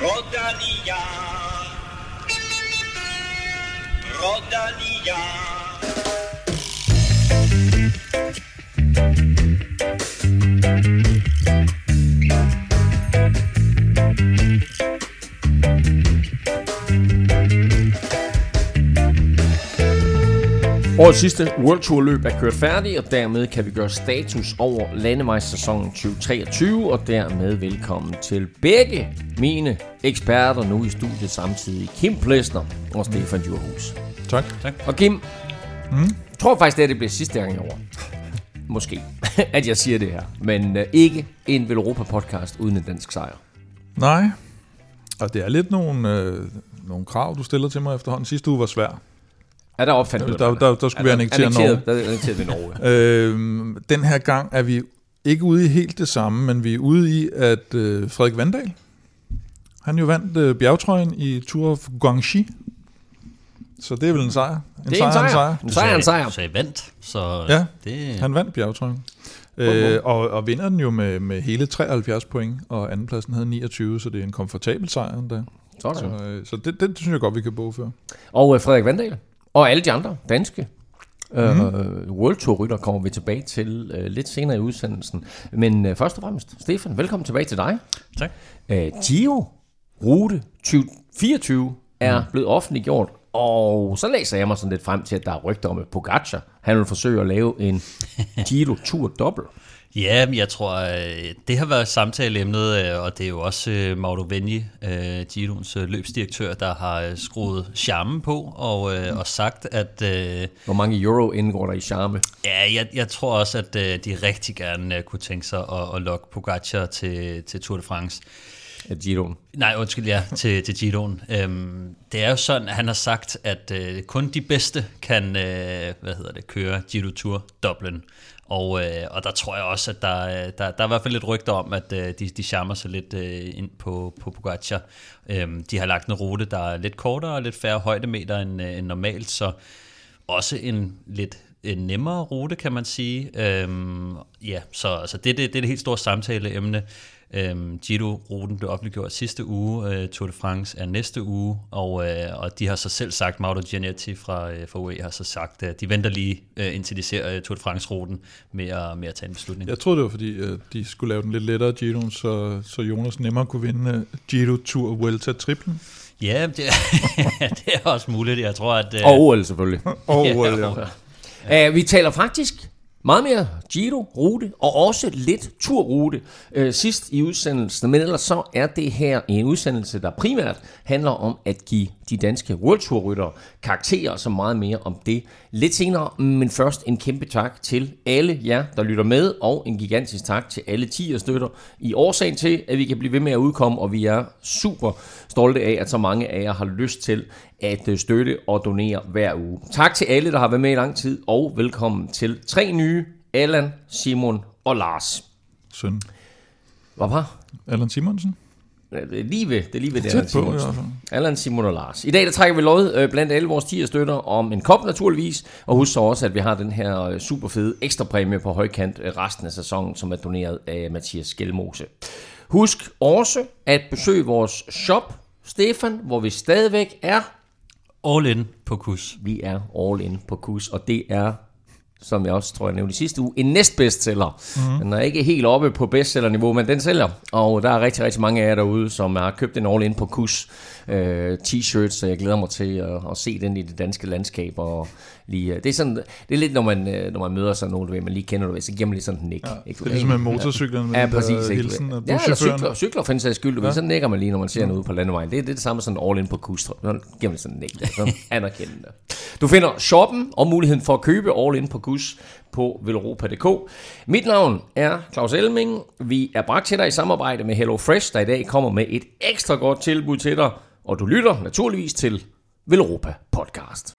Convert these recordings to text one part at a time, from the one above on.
Rodalia. Rodalia. Årets sidste World Tour løb er kørt færdig, og dermed kan vi gøre status over landevejssæsonen 2023, og dermed velkommen til begge mine eksperter nu i studiet samtidig. Kim Plesner og Stefan Djurhus. Tak. Og Kim, mm. jeg tror faktisk, det, er, det bliver sidste gang i år. Måske, at jeg siger det her. Men uh, ikke en Velropa-podcast uden en dansk sejr. Nej. Og det er lidt nogle, øh, nogle krav, du stiller til mig efterhånden. Sidste uge var svær. Er der opfandt Der, der, der, der skulle vi annektere Norge. Der er annekteret ved Norge. Øhm, den her gang er vi ikke ude i helt det samme, men vi er ude i, at øh, Frederik Vandal, han jo vandt øh, bjergtrøjen i Tour of Guangxi. Så det er vel en sejr. En Det er en sejr. sejr. En sejr, en sejr. Du sagde vandt, så Ja, det... Han vandt bjergtrøjen. Øh, og, og vinder den jo med, med hele 73 point, og andenpladsen havde 29, så det er en komfortabel sejr endda. Sådan. Så, øh, så det, det, synes jeg godt, vi kan bogføre. Og øh, Frederik Vandal. Og alle de andre danske mm. øh, World Tour rytter kommer vi tilbage til øh, lidt senere i udsendelsen. Men øh, først og fremmest, Stefan, velkommen tilbage til dig. Tak. Øh, Giro Rute 2024 er blevet offentliggjort, og så læser jeg mig sådan lidt frem til, at der er rygter om, at Pogacar, han vil forsøge at lave en Giro Tour dobbelt. Ja, jeg tror, øh, det har været samtaleemnet, øh, og det er jo også øh, Mauro Venji, Giroens løbsdirektør, der har skruet charmen på og, og sagt, at Hvor mange euro indgår der i charme? ja, jeg, jeg tror også, at de rigtig gerne kunne tænke sig at, at lokke Pogacar til, til Tour de France. af Giroen. Nej, undskyld, ja, til, til Giroen. Øhm, det er jo sådan, at han har sagt, at øh, kun de bedste kan øh, hvad hedder det, køre Giro Tour Dublin. Og, øh, og der tror jeg også, at der, øh, der, der er i hvert fald lidt rygter om, at øh, de, de charmer sig lidt øh, ind på, på Pogacar. Øhm, de har lagt en rute, der er lidt kortere og lidt færre højdemeter end, øh, end normalt, så også en lidt en nemmere rute, kan man sige. Øhm, ja, så, så det, det, det er det helt store samtaleemne. Øhm, Giro-ruten blev offentliggjort sidste uge, øh, Tour de France er næste uge, og, øh, og de har så selv sagt, Mauro Gianetti fra, øh, fra UE har så sagt, at de venter lige, øh, indtil de ser øh, Tour de France-ruten med at, med at tage en beslutning. Jeg troede, det var fordi, at de skulle lave den lidt lettere Giro, så, så Jonas nemmere kunne vinde øh, Giro Tour Vuelta triplen. Ja, det, det er også muligt. Jeg tror, at... øh, Og OL selvfølgelig. Og Ja, ja, ja. Uh, vi taler faktisk meget mere Giro-rute, og også lidt turrute øh, sidst i udsendelsen. Men ellers så er det her en udsendelse, der primært handler om at give de danske World Tour-ryttere karakterer, så meget mere om det lidt senere. Men først en kæmpe tak til alle jer, der lytter med, og en gigantisk tak til alle 10 støtter i årsagen til, at vi kan blive ved med at udkomme, og vi er super stolte af, at så mange af jer har lyst til at øh, støtte og donere hver uge. Tak til alle, der har været med i lang tid, og velkommen til tre nye, Allan, Simon og Lars. Søn. Hvad var? Allan Simonsen. Ja, Det er lige ved, det er lige ved det, Allan Simonsen. Allan, Simon og Lars. I dag der trækker vi lod øh, blandt alle vores 10 støtter om en kop naturligvis, og husk så også, at vi har den her øh, super fede ekstra præmie på højkant resten af sæsonen, som er doneret af Mathias Skelmose. Husk også at besøge vores shop, Stefan, hvor vi stadigvæk er All in på kus. Vi er all in på kus, og det er, som jeg også tror, jeg nævnte i sidste uge, en næstbestseller. Mm. Den er ikke helt oppe på bestsellerniveau, men den sælger. Og der er rigtig, rigtig mange af jer derude, som har købt en all in på kus øh, t-shirts, så jeg glæder mig til at, at se den i det danske landskab. Og lige, øh, det, er sådan, det er lidt, når man, øh, når man møder sådan nogen, du ved, man lige kender, du ved, så giver man lige sådan en nik. Ja, Det er ligesom med motorcyklerne med Ja, der præcis. ikke? hilsen ja, eller cykler, cykler for en sags skyld. Ja. Så nikker man lige, når man ser noget ude på landevejen. Det, er- det er det samme som all in på kus. Så giver man sådan en nik. Så anerkendende. Du finder shoppen og muligheden for at købe all in på kus på velropa.dk. Mit navn er Claus Elming. Vi er bragt til dig i samarbejde med HelloFresh, der i dag kommer med et ekstra godt tilbud til dig. Og du lytter naturligvis til Velropa Podcast.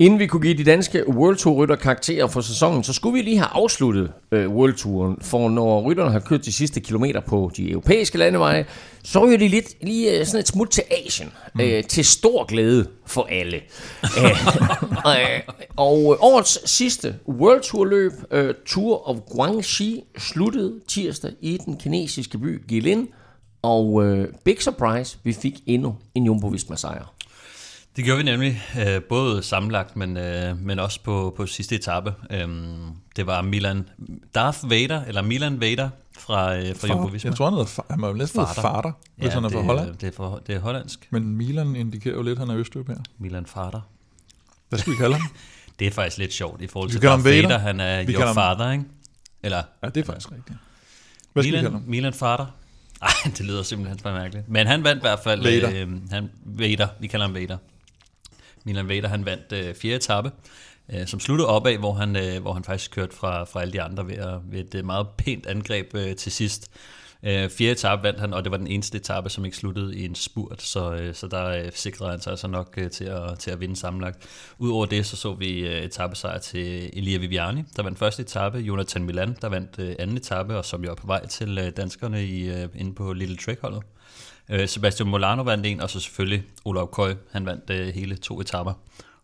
Inden vi kunne give de danske World Tour rytter karakterer for sæsonen, så skulle vi lige have afsluttet øh, World Touren. For når rytterne har kørt de sidste kilometer på de europæiske landeveje, så ryger de lidt, lige øh, sådan et smut til Asien. Mm. Øh, til stor glæde for alle. øh, øh, og øh, årets sidste World Tour løb, øh, Tour of Guangxi, sluttede tirsdag i den kinesiske by Guilin Og øh, big surprise, vi fik endnu en Jumbo Visma sejr. Det gjorde vi nemlig, øh, både sammenlagt, men, øh, men også på, på sidste etape. Øhm, det var Milan Darth Vader, eller Milan Vader fra, øh, fra Jumbo Visma. Jeg tror, han, hedder, han var næsten Farter. farter, hvis ja, han er det, fra Holland. Det er, for, det er hollandsk. Men Milan indikerer jo lidt, at han er østeuropæer. Milan Farter. Hvad skal vi kalde ham? Det er faktisk lidt sjovt i forhold til Darth Vader. Vader. Han er Vi your ham- father, ikke? Eller Ja, det er faktisk rigtigt. Hvad skal vi Milan? Milan Farter. Ej, det lyder simpelthen for mærkeligt. Men han vandt i hvert fald... Vader. Øh, han, Vader, vi kalder ham Vader. Milan Vader, han vandt øh, fjerde etape, øh, som sluttede opad, hvor han, øh, hvor han faktisk kørte fra, fra alle de andre ved, at, ved et øh, meget pænt angreb øh, til sidst. Øh, fjerde etape vandt han, og det var den eneste etape, som ikke sluttede i en spurt, så, øh, så der øh, sikrede han sig altså nok øh, til, at, til at vinde sammenlagt. Udover det, så så vi øh, etappesejr til Elia Viviani, der vandt første etape, Jonathan Milan, der vandt øh, anden etape, og som jo er på vej til øh, danskerne i, øh, inde på Little Trek-holdet. Øh, Sebastian Molano vandt en, og så selvfølgelig Olav Køj, han vandt øh, hele to etapper.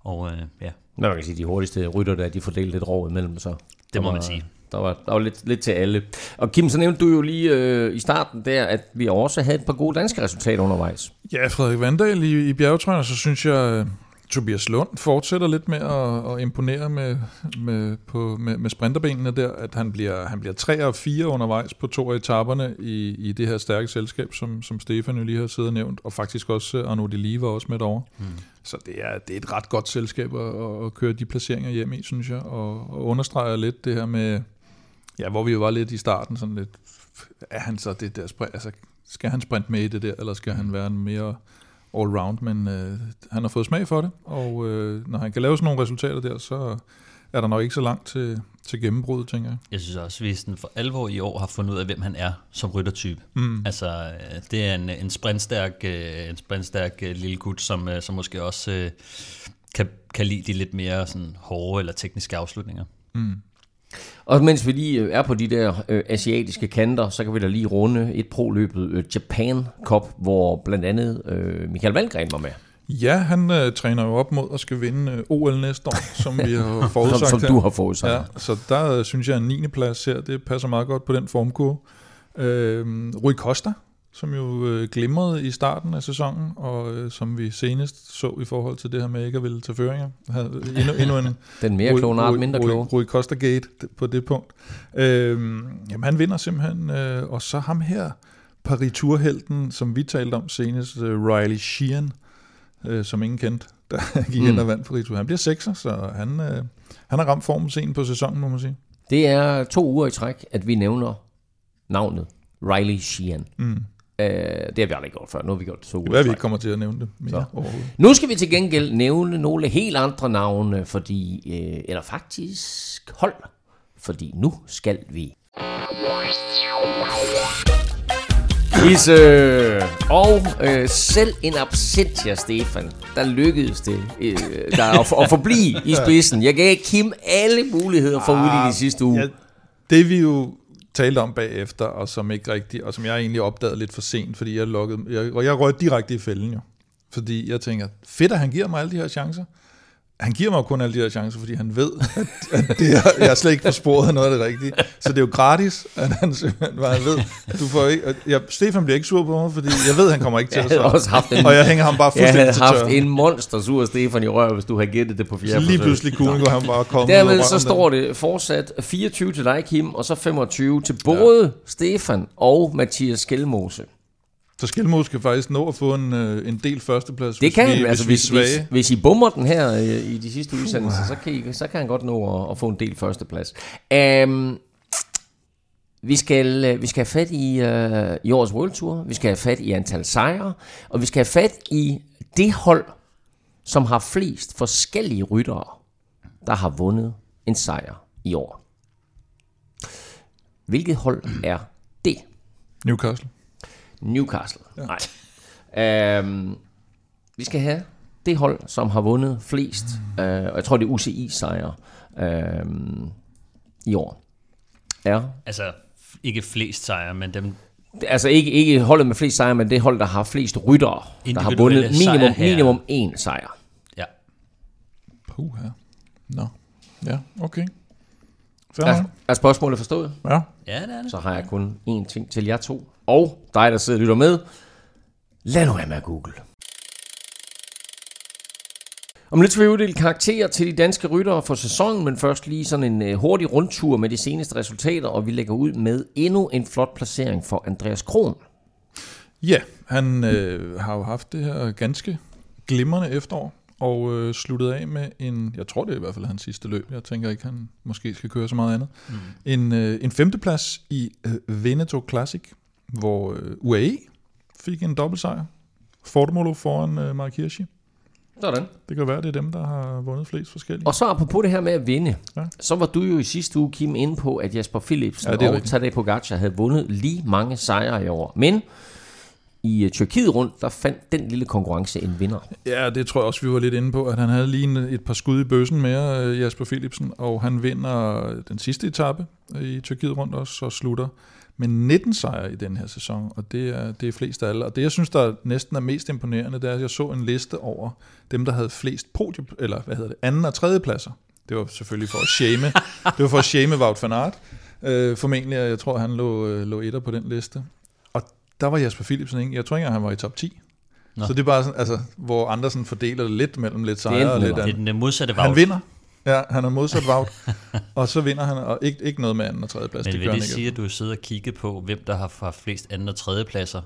Og øh, ja, Men man kan sige, de hurtigste rytter, der de fordelte lidt råd imellem sig. Der må var- man sige. Der var, der var lidt, lidt til alle. Og Kim, så nævnte du jo lige øh, i starten der, at vi også havde et par gode danske resultater undervejs. Ja, Frederik Vandal i, i bjergetrøjen, og så synes jeg, øh, Tobias Lund fortsætter lidt med at, at imponere med, med, på, med, med sprinterbenene der, at han bliver, han bliver 3 og 4 undervejs på to af etaperne i, i det her stærke selskab, som, som Stefan jo lige har siddet og nævnt, og faktisk også øh, Arnaud Delis var også med over. Mm. Så det er, det er et ret godt selskab at, at, køre de placeringer hjem i, synes jeg, og, og understreger lidt det her med, ja, hvor vi jo var lidt i starten, sådan lidt, er han så det der sprint, altså skal han sprinte med i det der, eller skal han være en mere all-round, men øh, han har fået smag for det, og øh, når han kan lave sådan nogle resultater der, så er der nok ikke så langt til, til gennembrud, tænker jeg. jeg synes også, at vi sådan for alvor i år har fundet ud af, hvem han er som ryttertype. Mm. Altså, øh, det er en, en sprintstærk, øh, en sprintstærk øh, lille gut, som, som måske også kan, kan lide de lidt mere sådan, hårde eller tekniske afslutninger. Og mens vi lige øh, er på de der øh, asiatiske kanter, så kan vi da lige runde et pro-løbet øh, Japan Cup, hvor blandt andet øh, Michael Valgren var med. Ja, han øh, træner jo op mod at skal vinde øh, OL næste år, som vi har Som, forudsagt. som her. du har forudsagt. Ja, så der øh, synes jeg, at en 9. plads her, det passer meget godt på den formkurve. Øh, Rui Costa, som jo øh, glimrede i starten af sæsonen, og øh, som vi senest så i forhold til det her med ikke at ville tage føringer. Havde endnu, endnu en Den mere kloge art, mindre kloge. Rui Costa Gate på det punkt. Øh, jamen han vinder simpelthen, øh, og så ham her, Paris-turhelten, som vi talte om senest, øh, Riley Sheehan, øh, som ingen kendte, der gik Mm. ind og vandt Paris-tur. Han bliver sekser, så han, øh, han har ramt formen sent på sæsonen, må man sige. Det er to uger i træk, at vi nævner navnet Riley Sheehan. Mm. Øh, det har vi aldrig gjort før. Nu har vi gjort det to Det uger er, at i vi ikke kommer til at nævne det mere Så. Nu skal vi til gengæld nævne nogle helt andre navne, fordi, øh, eller faktisk hold, fordi nu skal vi quizze. Og øh, selv en absentia, Stefan, der lykkedes det øh, der at, at forblive i spidsen. Jeg gav Kim alle muligheder for ud i de sidste uge. Ja, det vi jo talte om bagefter, og som ikke rigtigt, og som jeg egentlig opdagede lidt for sent, fordi jeg lukkede, jeg, og jeg røg direkte i fælden jo. Fordi jeg tænker, fedt at han giver mig alle de her chancer. Han giver mig jo kun alle de her chancer, fordi han ved, at, at det er, jeg er slet ikke på sporet af noget af det rigtige. Så det er jo gratis, at han simpelthen bare ved, du får ikke, jeg, Stefan bliver ikke sur på mig, fordi jeg ved, at han kommer ikke til Jeg at havde svare. også haft en, Og jeg hænger ham bare jeg fuldstændig havde til haft en monster sur Stefan i rør, hvis du havde gættet det på fjerde Så lige pludselig kunne han bare komme Dermed så står det fortsat 24 til dig, Kim, og så 25 til både ja. Stefan og Mathias Skelmose. Så Skelmo skal faktisk nå at få en, øh, en del førsteplads, Det hvis kan vi, hvis altså vi hvis, hvis, svage. hvis I bummer den her øh, i de sidste udsendelser, så kan, I, så kan han godt nå at, at få en del førsteplads. Um, vi skal, øh, vi skal have fat i, uh, i årets World Tour, vi skal have fat i antal sejre, og vi skal have fat i det hold, som har flest forskellige ryttere, der har vundet en sejr i år. Hvilket hold er det? Newcastle. Newcastle. Ja. Nej. Um, vi skal have det hold, som har vundet flest, uh, og jeg tror, det er UCI-sejre um, i år. Ja. Altså, ikke flest sejre, men dem, Altså ikke, ikke holdet med flest sejre, men det hold, der har flest ryttere, der har vundet minimum, minimum én sejr. ja. Puh her. Nå. Ja, okay. Fair Er, er spørgsmålet forstået? Ja. Ja, det er det. Så har jeg kun én ting til jer to. Og dig, der sidder og lytter med, lad nu være med at google. Om lidt skal vi uddele karakterer til de danske ryttere for sæsonen, men først lige sådan en øh, hurtig rundtur med de seneste resultater, og vi lægger ud med endnu en flot placering for Andreas Kron. Ja, han øh, har jo haft det her ganske glimrende efterår, og øh, sluttet af med en, jeg tror det er i hvert fald hans sidste løb, jeg tænker ikke, han måske skal køre så meget andet, mm. en, øh, en femteplads i øh, Veneto Classic, hvor øh, UAE fik en dobbeltsejr. Fordomolo foran øh, Mark Hirschi. Sådan. Det kan være, det er dem, der har vundet flest forskellige. Og så apropos det her med at vinde, Ja. så var du jo i sidste uge, Kim, inde på, at Jasper Philipsen Ja, det og. Tadej Pogacar havde vundet lige mange sejre i år. Men i øh, Tyrkiet rundt, der fandt den lille konkurrence en vinder. Ja, det tror jeg også, vi var lidt inde på, at han havde lige et par skud i bøssen mere, øh, Jasper Philipsen, og han vinder den sidste etape i Tyrkiet rundt også, og slutter med 19 sejre i den her sæson, og det er, det er flest af alle. Og det, jeg synes, der næsten er mest imponerende, det er, at jeg så en liste over dem, der havde flest podium, eller hvad hedder det, anden og tredje pladser. Det var selvfølgelig for at shame, det var for at shame Wout van Aert. Øh, formentlig, jeg tror, han lå, øh, lå etter på den liste. Og der var Jasper Philipsen ikke. Jeg tror ikke engang, han var i top 10. Nå. Så det er bare sådan, altså, hvor andre sådan fordeler det lidt mellem lidt sejre og lidt eller. Det er andet. den modsatte Han vagt. vinder. Ja, han er modsat Wout. og så vinder han, og ikke, ikke noget med anden og tredje plads. Men det vil det sige, at du sidder og kigger på, hvem der har haft flest anden og tredje pladser?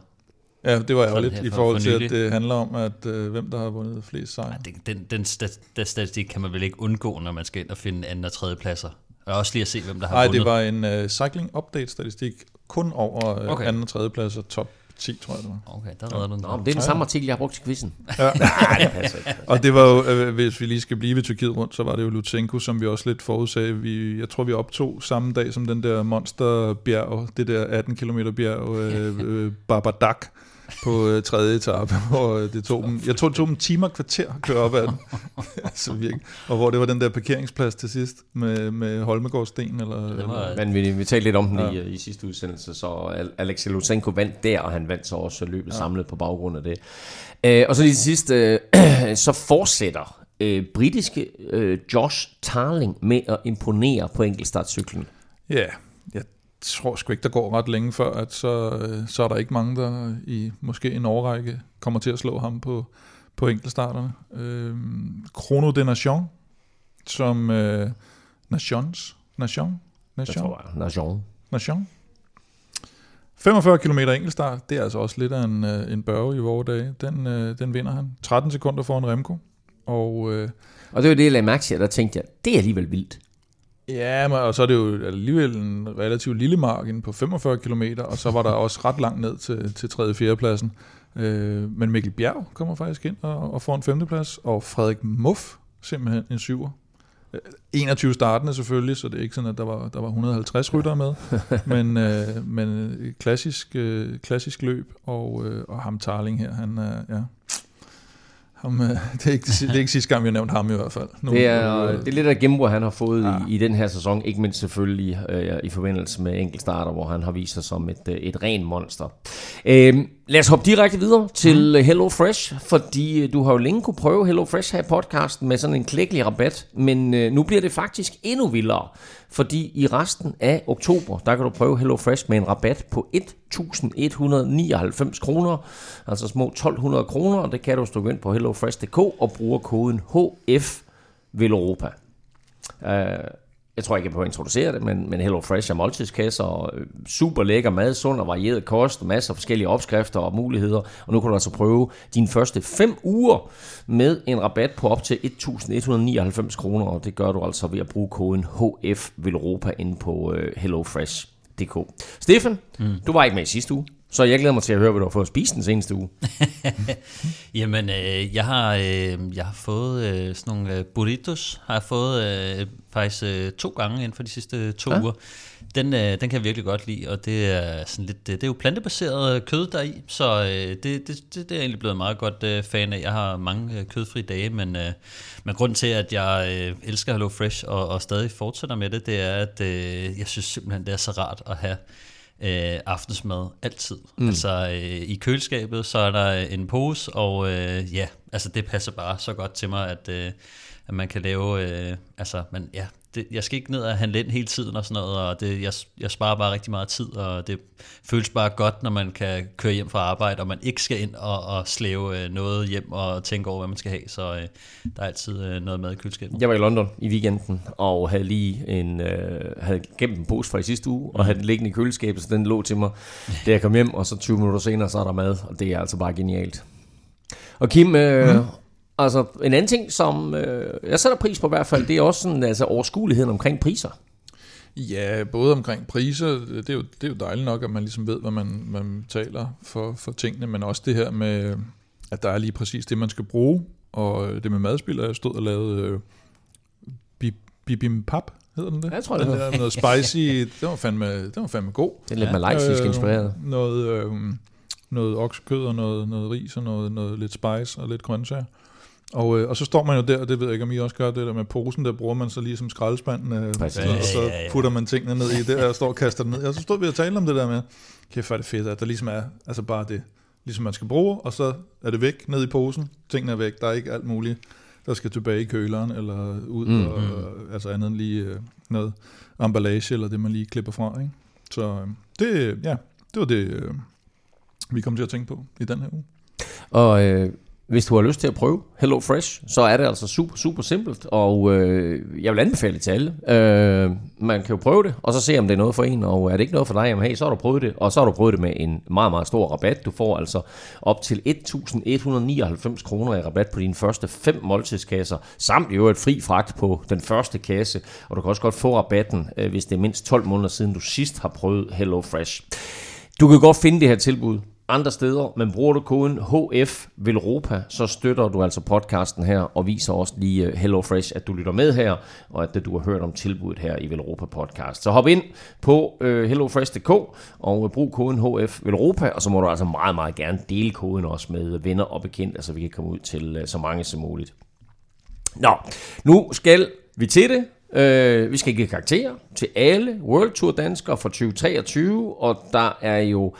Ja, det var lidt her i for- forhold for til, at det handler om, at øh, hvem der har vundet flest sejre. Ja, den, den, stat, den statistik kan man vel ikke undgå, når man skal ind og finde anden og tredje pladser. Og også lige at se, hvem der har Nej, vundet. det var en uh, cycling update statistik kun over uh, Okay. anden og tredje plads og top 10, tror jeg det var. Okay, der redder du den. Nå, men det er den samme artikel, jeg har brugt til quizzen. Ja. Nej, det passer ikke. Og det var jo, øh, hvis vi lige skal blive ved Tyrkiet rundt, så var det jo Lutsenko, som vi også lidt forudsagde. Vi, jeg tror, vi optog samme dag som den der monsterbjerg, det der 18 km bjerg, øh, øh, Barbadak, på øh, tredje etape, hvor øh, det tog dem, jeg tror, det tog dem en time og kvarter at køre op ad den. altså, virkelig. Og hvor det var den der parkeringsplads til sidst med, med Holmegårdsten. Eller, Det var- eller, Men vi, vi talte lidt om den Ja. i, i sidste udsendelse, så Al- Alexei Lutsenko vandt der, og han vandt så også løbet ja. samlet på baggrund af det. Øh, og så lige til sidst, øh, så fortsætter øh, britiske øh, Josh Tarling med at imponere på enkeltstartcyklen. Ja, jeg tror sgu ikke, der går ret længe før, at så, øh, så er der ikke mange, der i måske en årrække kommer til at slå ham på, på enkeltstarterne. Øh, Chrono de Nation, som øh, Nations, Nation, Nation, tror jeg, Nation. Nation. 45 km enkeltstart, det er altså også lidt af en, øh, en børge i vores dage. Den, øh, den vinder han. 13 sekunder foran Remco. Og øh, Og det var det, jeg lagde mærke til, der tænkte jeg, det er alligevel vildt. Ja, men, og så er det jo alligevel en relativt lille margin på 45 km, og så var der også ret langt ned til, til 3. og 4. pladsen. Øh, men Mikkel Bjerg kommer faktisk ind og, og får en 5. plads, og Frederik Muff simpelthen en 7'er. Øh, 21 startende selvfølgelig, så det er ikke sådan, at der var, der var 150 ryttere med, men, øh, men et klassisk, øh, klassisk løb, og, øh, og ham Tarling her, han er, ja, ham, øh, det, er ikke, det er ikke sidste gang, vi har nævnt ham i hvert fald. Nu, Det er, øh, det er lidt af gennembrud, han har fået Ja. i, i den her sæson, ikke mindst selvfølgelig øh, i forbindelse med enkeltstarter, hvor han har vist sig som et, øh, et ren monster. Øh, lad os hoppe direkte videre til mm. Hello Fresh, fordi øh, du har jo længe kunne prøve Hello Fresh her i podcasten med sådan en klækkelig rabat, men øh, nu bliver det faktisk endnu vildere, fordi i resten af oktober, der kan du prøve Hello Fresh med en rabat på 1.199 kroner, altså små 1.200 kroner, og det kan du stå ind på hellofresh.dk og bruge koden HF Veloropa. Uh, øh, jeg tror ikke, jeg behøver at introducere det, men, men Hello Fresh er måltidskasser, og øh, super lækker mad, sund og varieret kost, masser af forskellige opskrifter og muligheder. Og nu kan du altså prøve dine første 5 uger med en rabat på op til 1.199 kroner, og det gør du altså ved at bruge koden HF Veloropa inde på øh, hellofresh.dk. Stefan, mm. du var ikke med i sidste uge, så jeg glæder mig til at høre, hvad du har fået at spise den seneste uge. Jamen, øh, jeg, har, øh, jeg har fået øh, sådan nogle øh, burritos, har jeg fået øh, faktisk øh, to gange inden for de sidste to Ja. uger. Den, øh, den kan jeg virkelig godt lide, og det er, sådan lidt, det er jo plantebaseret kød deri, så øh, det, det, det, det er jeg egentlig blevet meget godt øh, fan af. Jeg har mange øh, kødfri dage, men, øh, men grund til, at jeg øh, elsker Hello Fresh og, og stadig fortsætter med det, det er, at øh, jeg synes simpelthen, det er så rart at have øh, aftensmad altid. Mm. Altså øh, i køleskabet, så er der en pose, og øh, ja, altså det passer bare så godt til mig, at, øh, at man kan lave, øh, altså man, ja, det, jeg skal ikke ned og handle ind hele tiden og sådan noget, og det, jeg, jeg sparer bare rigtig meget tid, og det føles bare godt, når man kan køre hjem fra arbejde, og man ikke skal ind og, og slæve øh, noget hjem og tænke over, hvad man skal have, så øh, der er altid øh, noget mad i køleskabet. Jeg var i London i weekenden, og havde lige en, øh, havde gemt en pose fra i sidste uge, og havde den liggende i køleskabet, så den lå til mig, da jeg kom hjem, og så 20 minutter senere, så er der mad, og det er altså bare genialt. Og Kim, øh, mm. Altså en anden ting, som øh, jeg sætter pris på i hvert fald, det er også sådan, altså overskueligheden omkring priser. Ja, både omkring priser, det er jo, det er jo dejligt nok, at man ligesom ved, hvad man, man taler for, for tingene, men også det her med, at der er lige præcis det, man skal bruge, og det med madspil, jeg stod og lavede øh, bi- bibimbap, hedder den det? Ja, jeg tror, det den der, noget spicy, det var fandme, det var fandme god. Det er lidt ja. malaysisk Øh, inspireret. Noget, øh, noget oksekød og noget, noget ris og noget, noget lidt spice og lidt grøntsager. Og, øh, og så står man jo der, og det ved jeg ikke, om I også gør det der med posen, der bruger man så lige som skraldespand, øh, og så putter man tingene ned i det, og står og kaster det ned. Og så stod vi og talte om det der med, kæft hvor er det fedt, at der ligesom er altså bare det, ligesom man skal bruge, og så er det væk ned i posen, tingene er væk, der er ikke alt muligt, der skal tilbage i køleren, eller ud, Mm, mm, og, altså andet end lige øh, noget emballage, eller det man lige klipper fra, ikke? Så øh, det, ja, det var det, øh, vi kom til at tænke på i den her uge. Og øh, hvis du har lyst til at prøve Hello Fresh, så er det altså super, super simpelt, og øh, jeg vil anbefale det til alle. Øh, man kan jo prøve det, og så se, om det er noget for en, og er det ikke noget for dig, jamen hey, så har du prøvet det, og så har du prøvet det med en meget, meget stor rabat. Du får altså op til 1.199 kroner i rabat på dine første fem måltidskasser, samt i øvrigt fri fragt på den første kasse, og du kan også godt få rabatten, øh, hvis det er mindst 12 måneder siden, du sidst har prøvet Hello Fresh. Du kan godt finde det her tilbud andre steder, men bruger du koden HF Velropa, så støtter du altså podcasten her, og viser også lige øh, Hello HelloFresh, at du lytter med her, og at du har hørt om tilbuddet her i Velropa podcast. Så hop ind på øh, hellofresh.dk og øh, brug koden HF Velropa, og så må du altså meget, meget gerne dele koden også med øh, venner og bekendte, så vi kan komme ud til øh, så mange som muligt. Nå, nu skal vi til det. Øh, vi skal give karakterer til alle World Tour danskere for 2023, og der er jo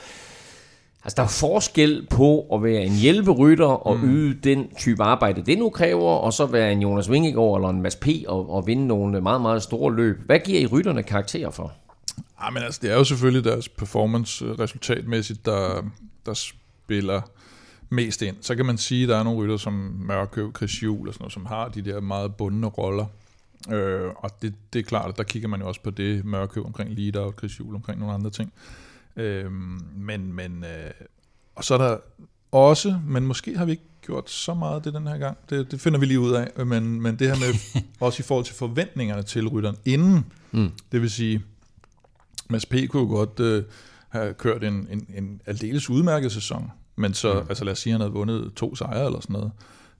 Altså, der er forskel på at være en hjælperytter og mm. yde den type arbejde, det nu kræver, og så være en Jonas Vingegaard eller en Mads P. og, og vinde nogle meget, meget store løb. Hvad giver I rytterne karakterer for? Ja, men altså, det er jo selvfølgelig deres performance øh, resultatmæssigt, der, der spiller mest ind. Så kan man sige, at der er nogle rytter som Mørkøv, Chris Juhl og sådan noget, som har de der meget bundne roller. Øh, og det, det er klart, at der kigger man jo også på det Mørkøv omkring lead og Chris Juhl omkring nogle andre ting. Øh, men, men øh, og så er der også, men måske har vi ikke gjort så meget det den her gang. Det, det finder vi lige ud af. Men, men det her med, også i forhold til forventningerne til rytteren inden, mm. det vil sige, Mads P. kunne godt øh, have kørt en, en, en aldeles udmærket sæson, men så, mm. altså lad os sige, at han havde vundet to sejre eller sådan noget,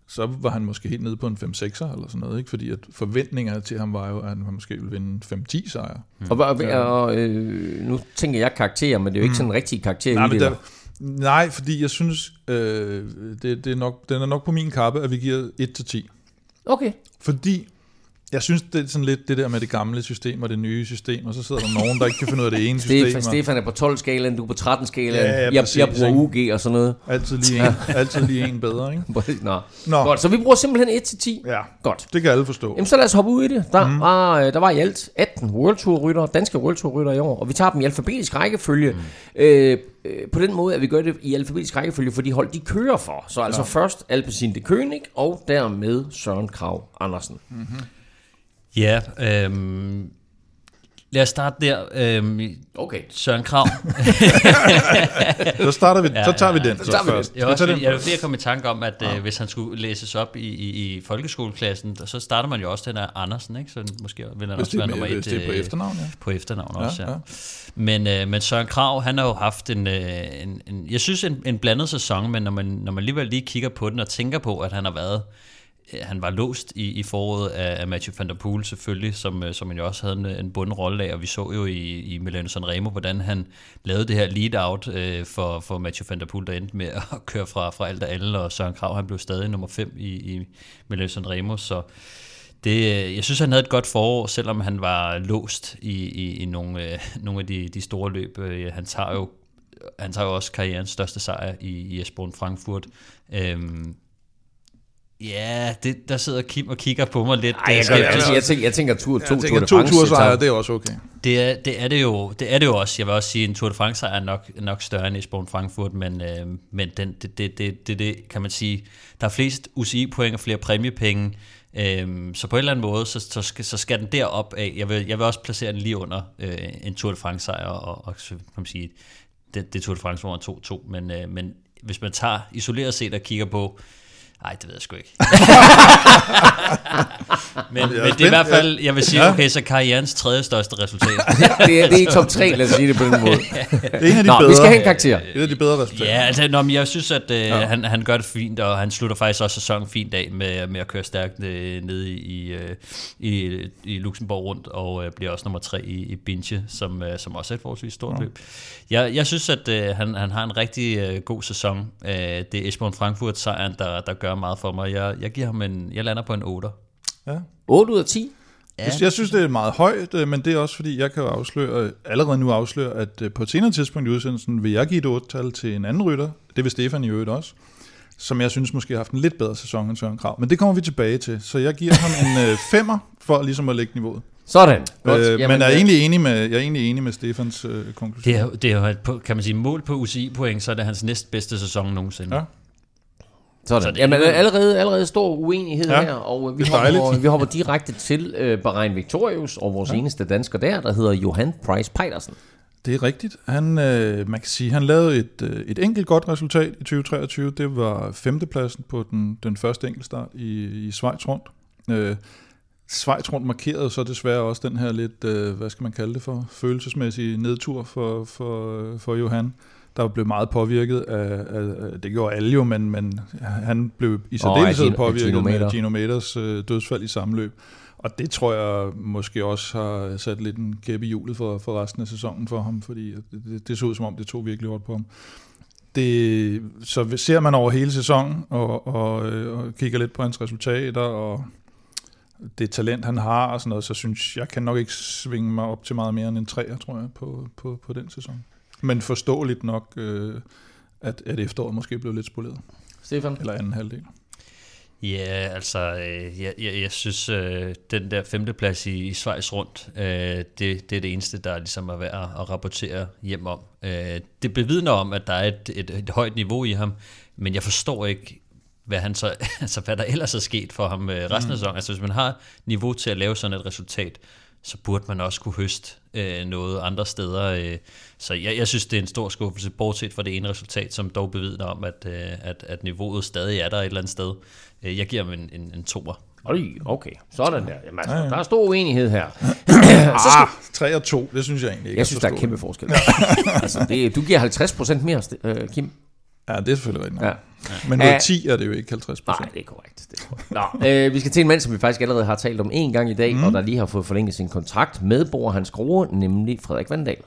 så var han måske helt nede på en 5-6'er eller sådan noget, ikke? fordi at forventningerne til ham var jo, at han måske ville vinde 5-10 sejre. Mm. Og, og, og øh, nu tænker jeg karakterer, men det er jo ikke sådan en rigtig karakter Nej, i men det. der, nej, fordi jeg synes, øh, det, det er nok, den er nok på min kappe, at vi giver 1-10. Okay. Fordi jeg synes, det er sådan lidt det der med det gamle system og det nye system, og så sidder der nogen, der ikke kan finde ud af det ene system. Stefan, Stefan er på 12-skalaen, du er på 13-skalaen. Ja, ja, jeg, præcis, jeg bruger? UG og sådan noget. Altid lige en, altid lige en bedre, ikke? Nå. Nå. Godt, så vi bruger simpelthen 1-10. Ja, Godt. det kan alle forstå. Jamen så lad os hoppe ud i det. Der, mm. var, øh, der var i alt 18 World Tour rytter, danske World Tour rytter i år, og vi tager dem i alfabetisk rækkefølge. Mm. Øh, på den måde, at vi gør det i alfabetisk rækkefølge for de hold, de kører for. Så altså ja. først Alpecin de König, og dermed Søren Krav Andersen. Mm. Ja, øhm, lad os starte der. Øhm, Okay. Søren Krav. Så starter vi, så tager vi den så, tager vi først. Jeg også, jeg jeg kom i tanke om, at øh, hvis han skulle læses op i, i, i folkeskoleklassen, så starter man jo også den af Andersen, ikke? Så måske vil han Hvis også det, være er, nummer et. det er på øh, efternavn, ja. På efternavn Ja, også, ja. ja. Men, øh, men Søren Krav, han har jo haft en, øh, en, en jeg synes en, en blandet sæson, men når man, når man alligevel lige kigger på den og tænker på, at han har været øh, Øh, han var låst i, i foråret af, af Mathieu van der Poel selvfølgelig, som, øh, som han jo også havde en, en bunden rolle af, og vi så jo i, i Milano Sanremo, hvordan han lavede det her lead-out øh, for, for Mathieu van der Poel, der endte med at køre fra, fra alt og alle, og Søren Krav, han blev stadig nummer 5 i, i Milano Sanremo, så det, øh, jeg synes, han havde et godt forår, selvom han var låst i, i, i nogle, øh, nogle af de, de store løb. Øh, Han tager jo han tager jo også karrierens største sejr i, i Esbjørn Frankfurt. Øhm, Ja, det, der sidder Kim og kigger på mig lidt. Ej, jeg, skeptisk. jeg, jeg, tænker, jeg tænker tur, to, Jeg Tour tænker, de to France det er også okay. Det er, det, er det, jo, det er det jo også. Jeg vil også sige, at en Tour de France er nok, nok større end Esbjerg Frankfurt, men, øh, men den, det, det, det, det, det, kan man sige, der er flest UCI-point og flere præmiepenge, øh, så på en eller anden måde, så, så, skal, så skal den derop af. Jeg vil, jeg vil også placere den lige under øh, en Tour de France-sejr, og, og så kan man sige, det, det er Tour de France, man 2-2, men, øh, men hvis man tager isoleret set og kigger på, Nej, det ved jeg sgu ikke. men, men det er i hvert fald, jeg vil sige, okay, så karrierens tredje største resultat. det, er, det er i top 3, lad os sige det på den måde. Det er en af de Nå, bedre, vi skal have en karakter. et af de bedre resultater. Ja, altså, nå, men jeg synes, at øh, ja. han, han gør det fint, og han slutter faktisk også sæsonen fint af med, med at køre stærkt øh, nede i, i, øh, i, i Luxembourg rundt, og øh, bliver også nummer tre i, i Binche, som, øh, som også er et forholdsvis stort løb. Jeg, jeg synes, at øh, han, han har en rigtig øh, god sæson. Øh, det er Esbjørn Frankfurt sejren, der, der gør meget for mig. Jeg, jeg giver ham en, jeg lander på en 8. Ja. 8 ud af 10. Ja. Jeg synes, det er meget højt, øh, men det er også fordi, jeg kan afsløre, allerede nu afsløre, at øh, på et senere tidspunkt i udsendelsen vil jeg give et 8-tal til en anden rytter. Det vil Stefan i øvrigt også som jeg synes måske har haft en lidt bedre sæson end Søren Krav. Men det kommer vi tilbage til. Så jeg giver ham en øh, femmer for ligesom at lægge niveauet. Sådan. Godt. Øh, Jamen, men er øh, egentlig enig med, jeg er egentlig enig med Stefans øh, konklusion. Det er, jo- det er kan man sige, mål på UCI-point, så er det hans næstbedste sæson nogensinde. Ja. Sådan. Så Så det- Jamen, allerede, allerede stor uenighed Ja, her, og vi det er hopper, vi hopper direkte til øh, Bahrain Victorious, og vores ja. eneste dansker der, der hedder Johan Price Pejdersen. Det er rigtigt. Han, øh, man kan sige, han lavede et, øh, et enkelt godt resultat i 2023. Det var femtepladsen på den, den første enkeltstart i, i Schweiz rundt. Øh, Schweiz rundt markerede så desværre også den her lidt, øh, hvad skal man kalde det for, følelsesmæssige nedtur for, for, øh, for Johan. Der blev meget påvirket af, af, det gjorde alle jo, men, men han blev i særdeleshed af påvirket Gino med Maders øh, dødsfald i samme løb. Og det tror jeg måske også har sat lidt en kæppe i hjulet for, for resten af sæsonen for ham, fordi det, det, det så ud som om, det tog virkelig hårdt på ham. Det, så ser man over hele sæsonen og, og, øh, og kigger lidt på hans resultater og det talent, han har og sådan noget, så synes jeg, kan nok ikke svinge mig op til meget mere end en træer, tror jeg, på, på, på den sæson. Men forståeligt nok, øh, at, at efteråret måske blev lidt spoleret. Stefan? Eller anden halvdel. Ja, altså, øh, jeg, jeg, jeg synes, øh, den der femteplads i, i Schweiz rundt, øh, det, det er det eneste, der ligesom er værd at rapportere hjem om. Øh, det bevidner om, at der er et, et, et højt niveau i ham, men jeg forstår ikke, hvad, han så, altså, hvad der ellers er sket for ham øh, resten af sæsonen. Altså, hvis man har niveau til at lave sådan et resultat, så burde man også kunne høste øh, noget andre steder. Øh. Så jeg, jeg synes, det er en stor skuffelse, bortset fra det ene resultat, som dog bevidner om, at, øh, at, at niveauet stadig er der et eller andet sted. Øh, jeg giver ham en, en, en toer. Øj, okay. Sådan der. Jamen, altså, Ja, ja. der er stor uenighed her. Ah, 3 og 2, det synes jeg egentlig ikke Jeg synes, der er kæmpe forskel. altså, det, du giver 50% mere, øh, Kim. Ja, det er selvfølgelig rigtigt. Ja. Men ud af Ja. 10 er det jo ikke 50 Nej, procent. Det er korrekt. Nå, øh, vi skal til en mand, som vi faktisk allerede har talt om en gang i dag, mm. og der lige har fået forlænget sin kontrakt med Bor Hans Grohe, nemlig Frederik Vandal.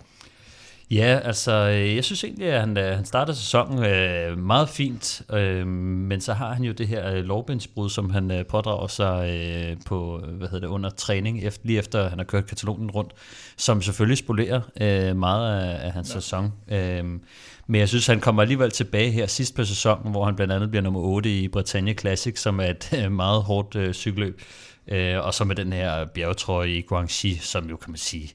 Ja, altså, øh, jeg synes egentlig, at han, øh, han starter sæsonen øh, meget fint, øh, men så har han jo det her øh, lovbindsbrud, som han øh, pådrager sig øh, på, øh, hvad hedder det, under træning, efter, lige efter han har kørt Katalonien rundt, som selvfølgelig spolerer øh, meget af, af hans ja. sæson. Øh, men jeg synes, han kommer alligevel tilbage her sidst på sæsonen, hvor han blandt andet bliver nummer 8 i Bretagne Classic, som er et øh, meget hårdt øh, cykelløb, øh, og så med den her bjergetrøje i Guangxi, som jo kan man sige,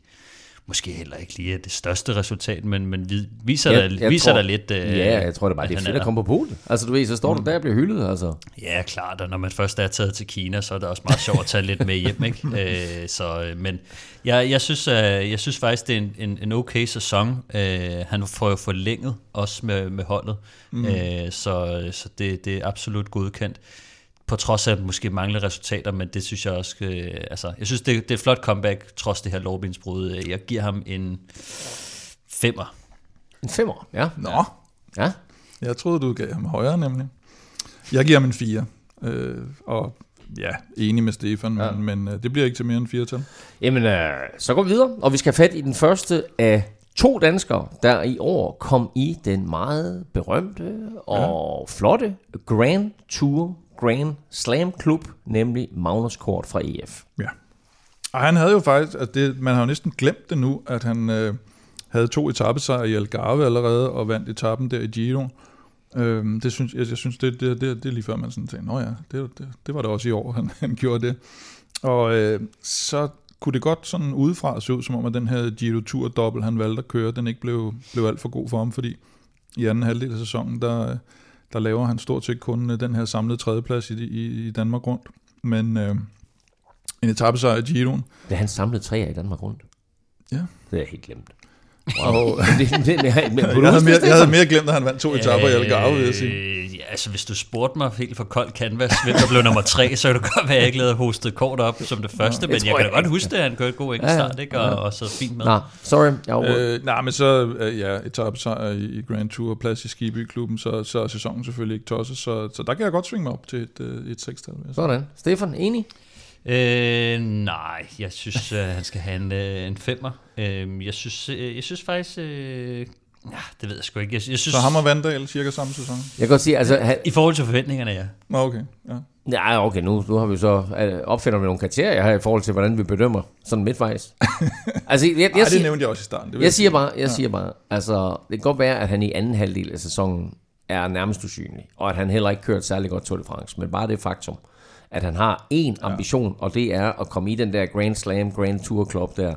måske heller ikke lige det største resultat, men, men vi- viser, Jeg- der, viser tror- der lidt... Øh, Ja, jeg tror det bare, det er fedt at komme på polet. Altså, du ved, så står du der og bliver hyldet, altså. Ja, klart, og når man først er taget til Kina, så er det også meget sjovt at tage lidt med hjem, ikke? Øh, så, øh, men jeg, jeg, synes, øh, jeg synes faktisk, det er en, en, en okay sæson. Øh, han får jo forlænget også med, med holdet, mm. øh, så, så det, det er absolut godkendt. På trods af, at måske mangler resultater, men det synes jeg også, øh, altså, jeg synes, det, det er et flot comeback, trods det her lovbindsbrud. Jeg giver ham en femmer. En femmer, ja. Nå, Ja, jeg troede, du gav ham højere nemlig. Jeg giver ham en 4. Øh, og ja, enig med Stefan, Ja. men, men øh, det bliver ikke til mere end 4 tal. Jamen, øh, så går vi videre, og vi skal have fat i den første af to danskere, der i år kom i den meget berømte og ja. flotte Grand Tour Grand Slam Klub, nemlig Magnus Kort fra EF. Ja. Og han havde jo faktisk, at det, man har jo næsten glemt det nu, at han øh, havde to etappesejre i Algarve allerede, og vandt etappen der i Giro. Øhm, det synes, jeg, jeg synes, det, det, det, det er lige før man sådan tænker, nå ja, det, det, det var det også i år, han, han gjorde det. Og øh, så kunne det godt sådan udefra se ud, som om at den her Giro Tour dobbelt, han valgte at køre, den ikke blev, blev alt for god for ham, fordi i anden halvdel af sæsonen, der, der laver han stort set kun øh, den her samlede tredjeplads i, i, i Danmark rundt. Men øh, en etappesejr i Giroen. Det er han samlede tre i Danmark rundt. Ja. Det er helt glemt. Det, det, det, det, men, jeg, havde mere, jeg havde mere glemt, at han vandt to etapper i Algarve, vil jeg sige. Øh, ja, altså hvis du spurgte mig helt for kold canvas, hvem der blev nummer tre, så kan det godt være, at jeg ikke lavede hostet kort op som det første, men jeg tror kan da jeg godt ikke. huske, at han kørte god enkeltstart, ikke? Og, og så fint med. Nå, sorry. Jeg øh, Øh, nej, men så, øh, ja, etappesejr i, i Grand Tour, plads i Skiby-klubben, så, så er sæsonen selvfølgelig ikke tosset, så, så der kan jeg godt svinge mig op til et, øh, et sekstal. jeg sådan. Stefan, enig? Øh, nej, jeg synes, øh, han skal have en, øh, en femmer. Øh, jeg, synes, øh, jeg synes faktisk... Øh, ja, det ved jeg sgu ikke. Jeg, jeg synes, Så ham og Vandal cirka samme sæson? Jeg kan godt sige, altså... Han, I forhold til forventningerne, ja. Nå, okay. Ja. ja, okay, nu, nu har vi så øh, opfinder vi nogle kriterier her i forhold til, hvordan vi bedømmer sådan midtvejs. altså, jeg, jeg, Ej, det siger, nævnte jeg også i starten. Det vil jeg siger bare, jeg siger bare, altså, det kan godt være, at han i anden halvdel af sæsonen er nærmest usynlig, og at han heller ikke kørt særlig godt Tour de France, men bare det faktum, at han har én ambition, og det er at komme i den der Grand Slam, Grand Tour Club der,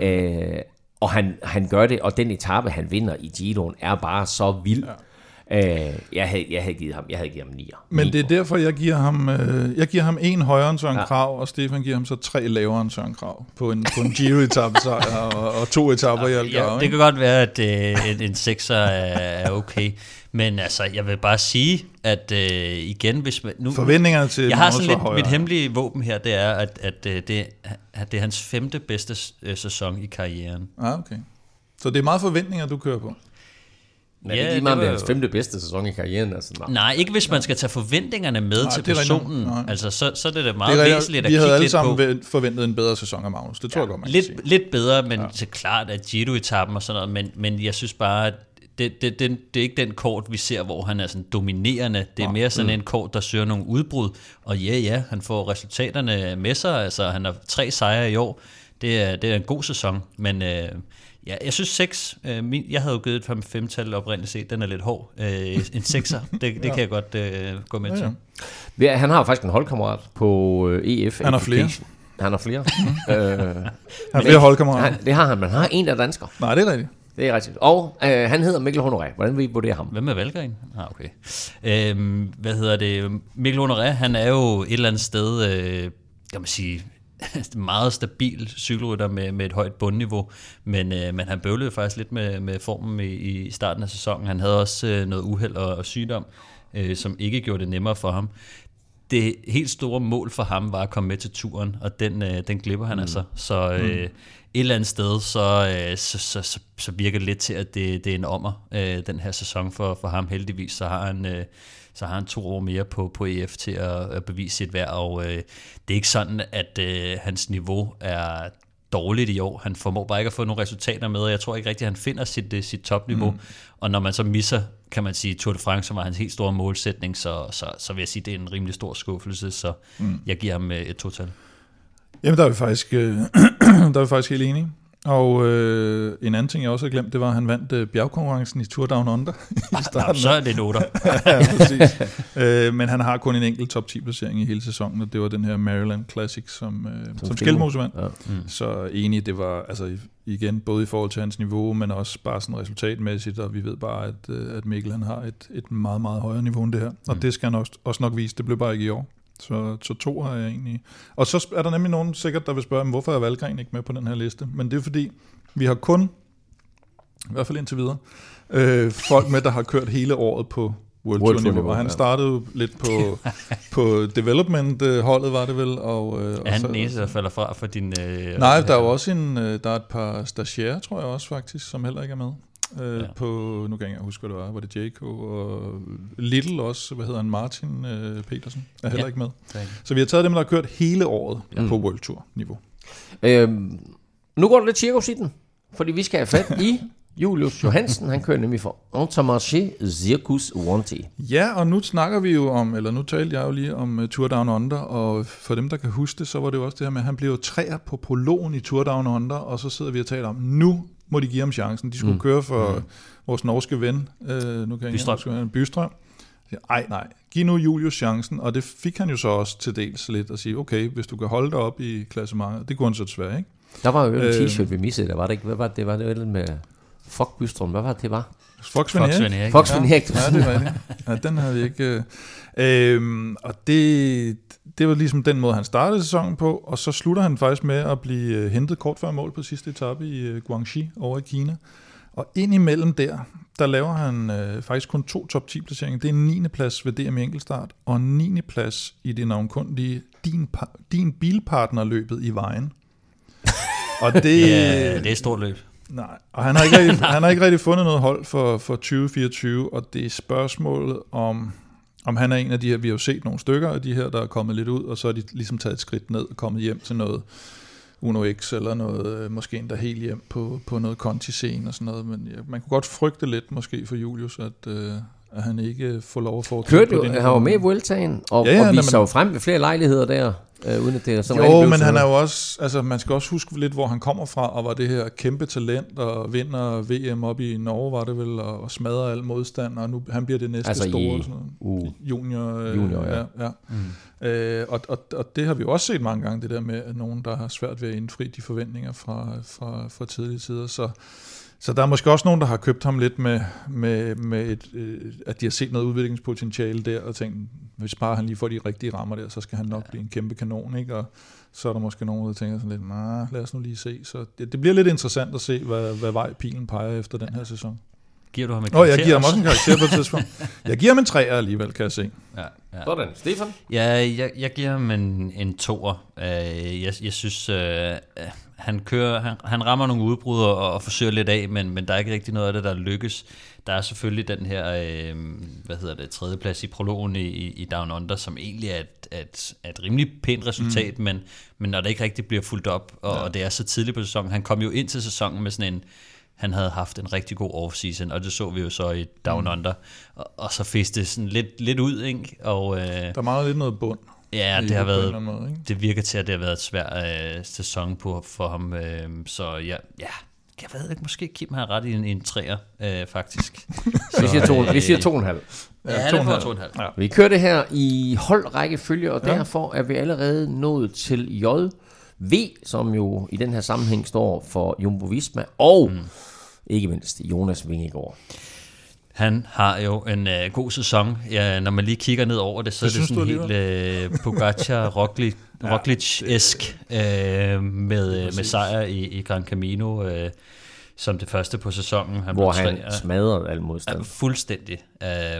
øh, og han, han gør det, og den etape, han vinder i Giroen, er bare så vild. Ja. Øh, jeg, havde, jeg havde givet ham, jeg havde givet ham 9. Men det er derfor, jeg giver ham, øh, jeg giver ham en højere end Søren Ja. ja. Krav, og Stefan giver ham så tre lavere end Søren Krav på en, på en Giro-etappe og, og to etapper i Algarve. Ja, det kan godt være, at øh, en, en sekser er, er okay. Men altså, jeg vil bare sige, at øh, igen, hvis man... Nu, Forventningerne til jeg har sådan lidt, højere. mit hemmelige våben her, det er, at, at, øh, det, at det er hans femte bedste øh, sæson i karrieren. Ah, okay. Så det er meget forventninger, du kører på. Men ja, Ja, det er lige det meget med var hans femte bedste sæson i karrieren. Altså, nej. Nej, ikke hvis man skal tage forventningerne med Nej, til det er personen. Nej. Altså, så, så er det da meget Det er væsentligt at Vi havde kigge alle lidt sammen på. forventet en bedre sæson af Magnus. Det tror jeg godt, man kan sige. Lidt, lidt bedre, men ja. så klart at Giro-etappen og sådan noget, men, men jeg synes bare, at det, det, det, det er ikke den kort, vi ser, hvor han er sådan dominerende. Det er mere sådan en kort, der søger nogle udbrud. Og ja, ja, han får resultaterne med sig. Altså, han har tre sejre i år. Det er, det er en god sæson, men øh, ja, jeg synes 6, øh, min, jeg havde jo givet et fem- femtal oprindeligt set, den er lidt hård. Øh, en 6'er, det, det kan jeg godt øh, gå med Ja, til. ja. Ja, Han har faktisk en holdkammerat på øh, EF. Han har flere. Han har flere. øh, Han har flere holdkammerater. det har han, men han har en, der er dansker. Nej, det er rigtigt. Det er rigtigt. Og øh, han hedder Mikkel Honoré. Hvordan vil I vurdere ham? Hvem er Valgren? Ah, okay. Øhm, hvad hedder det? Mikkel Honoré, han er jo et eller andet sted, øh, kan man sige, meget stabil cykelrytter med, med et højt bundniveau, men, øh, men han bøvlede faktisk lidt med, med formen i, i starten af sæsonen. Han havde også øh, noget uheld og, og sygdom, øh, som ikke gjorde det nemmere for ham. Det helt store mål for ham var at komme med til turen, og den, øh, den glipper han mm. altså. Så øh, et eller andet sted, så, øh, så, så, så, så virker det lidt til, at det, det er en ommer, øh, den her sæson for, for ham. Heldigvis så har han, øh, så har han to år mere på, på EF til at, at bevise sit værd, og øh, det er ikke sådan, at øh, hans niveau er dårligt i år. Han formår bare ikke at få nogle resultater med, og jeg tror ikke rigtigt, at han finder sit, øh, sit topniveau. Mm. Og når man så misser, kan man sige, Tour de France, som var hans helt store målsætning, så, så, så vil jeg sige, at det er en rimelig stor skuffelse, så mm. jeg giver ham øh, et total. Jamen, der er vi faktisk, øh, der er vi faktisk helt enige. Og øh, en anden ting, jeg også har glemt, det var, at han vandt øh, bjergkonkurrencen i Tour Down Under i Nå, starten. så er det en otter. ja, præcis. øh, men han har kun en enkelt top 10 placering i hele sæsonen, og det var den her Maryland Classic, som, øh, som, som Skelmose vandt. Ja. Mm. Så enig, det var altså igen både i forhold til hans niveau, men også bare sådan resultatmæssigt, og vi ved bare, at, øh, at Mikkel han har et, et meget, meget højere niveau end det her. Og Mm. det skal han også, også nok vise, det blev bare ikke i år. Så, så to har jeg egentlig. Og så er der nemlig nogen sikkert, der vil spørge, "Men hvorfor er Valgren ikke med på den her liste? Men det er fordi, vi har kun, i hvert fald indtil videre, øh, folk med, der har kørt hele året på World, World Tour niveau. Og han startede jo lidt på, på development-holdet, var det vel. Og, øh, Er og han så- den eneste, der falder fra for din... Øh, Nej, der er jo også en, øh, der er et par stagiaire, tror jeg også faktisk, som heller ikke er med. Øh, Ja. På, nu kan jeg ikke huske, hvad det var. Var det JK og Little også, hvad hedder han, Martin øh, Petersen, er heller Ja. ikke med. Det Så vi har taget dem, der har kørt hele året Ja. på World Tour niveau. Øhm, nu går der lidt cirkus i den, fordi vi skal have fat i Julius Johansen. Han kører nemlig for Intermarché Circus Wanty. Ja, og nu snakker vi jo om, eller nu talte jeg jo lige om uh, Tour Down Under, og for dem, der kan huske det, så var det jo også det her med, at han blev træer på prologen i Tour Down Under, og så sidder vi og taler om, nu må de give ham chancen. De skulle mm. køre for mm. vores norske ven, øh, nu kan jeg Bystrøm. ikke huske, Bystrøm. Ej, nej, giv nu Julius chancen, og det fik han jo så også til dels lidt at sige, okay, hvis du kan holde dig op i klassementet, det kunne han så desværre, ikke? Der var jo en Øh. t-shirt, vi missede, der var det ikke? Hvad var det? Det var det med Fuck Bystrøm. Hvad var det, det var? Fox Svend Erik. Fox Svend Erik. Ja, det er rigtigt. Ja, den havde vi ikke... Øh, øhm, og det, det var ligesom den måde, han startede sæsonen på, og så slutter han faktisk med at blive øh, hentet kort før mål på sidste etape i øh, Guangxi over i Kina. Og indimellem der, der laver han øh, faktisk kun to top 10 placeringer. Det er en 9. plads ved DM i enkeltstart, og en 9. plads i det navnkundige din, din bilpartnerløbet i vejen. Og det, Ja, det er et stort løb. Nej, og han har ikke rigtig, han har ikke rigtig fundet noget hold for, for 2024, og det er spørgsmålet om, om han er en af de her, vi har jo set nogle stykker af de her, der er kommet lidt ud, og så er de ligesom taget et skridt ned og kommet hjem til noget Uno X, eller noget, øh, måske endda helt hjem på, på noget Conti-scene og sådan noget, men ja, man kunne godt frygte lidt måske for Julius, at, øh, at han ikke får lov at få Kørte jo, han var med i Vueltaen, og, Ja, ja, og viste sig jo frem ved flere lejligheder der, øh, uden at det er sådan Jo, men han er jo også, altså man skal også huske lidt, hvor han kommer fra, og var det her kæmpe talent, og vinder VM op i Norge, var det vel, og, og smadrer al modstand, og nu han bliver det næste Altså i store sådan noget. uge. junior. Øh, Junior, ja. ja. ja. Mm. Øh, og, og, og det har vi jo også set mange gange, det der med, at nogen, der har svært ved at indfri de forventninger fra, fra, fra tidlige tider, så så der er måske også nogen, der har købt ham lidt med, med, med et, øh, at de har set noget udviklingspotentiale der, og tænkt, hvis bare han lige får de rigtige rammer der, så skal han nok blive en kæmpe kanon, ikke? Og så er der måske nogen, der tænker sådan lidt, nej, lad os nu lige se. Så det, det bliver lidt interessant at se, hvad, hvad vej pilen peger efter den her sæson. Giver du ham en Nå, jeg karakter giver ham også en karakter på et tidspunkt. Jeg giver ham en træer alligevel, kan jeg se. Ja, ja. Sådan, Stefan? Ja, jeg, jeg giver ham en, en toer. Øh, jeg, jeg synes, øh, han kører, han, han rammer nogle udbrud og, og forsøger lidt af, men, men der er ikke rigtig noget af det, der lykkes. Der er selvfølgelig den her, øh, hvad hedder det, tredjeplads i prologen i, i Down Under, som egentlig er et, et, et rimelig pænt resultat, mm. men, men når det ikke rigtig bliver fuldt op, og, ja. og det er så tidligt på sæsonen, han kom jo ind til sæsonen med sådan en, han havde haft en rigtig god offseason, og det så vi jo så i Down Under, og, og så fik det sådan lidt, lidt ud, ikke? Og, øh, Der mangler lidt noget bund. Ja, det har på en været, eller anden måde, ikke? det virker til, at det har været et svær øh, sæson på, for ham. Øh, så ja, ja, jeg ved ikke, måske Kim har ret i en, en træer, øh, faktisk. Vi siger to, vi siger to og en halv. Ja, to det og en halv. to og en halv. Ja. Vi kører det her i holdrækkefølge, og Ja. derfor er vi allerede nået til JV, som jo i den her sammenhæng står for Jumbo Visma, og mm. ikke mindst Jonas Vingegaard. Han har jo en øh, god sæson. Ja, når man lige kigger ned over det, så Det er det sådan helt øh, Pogacar, Roglic, Roglic-esk øh, med, øh, med sejr i, i Gran Camino øh, som det første på sæsonen. Han hvor han smadrede al modstand. Ja, fuldstændig.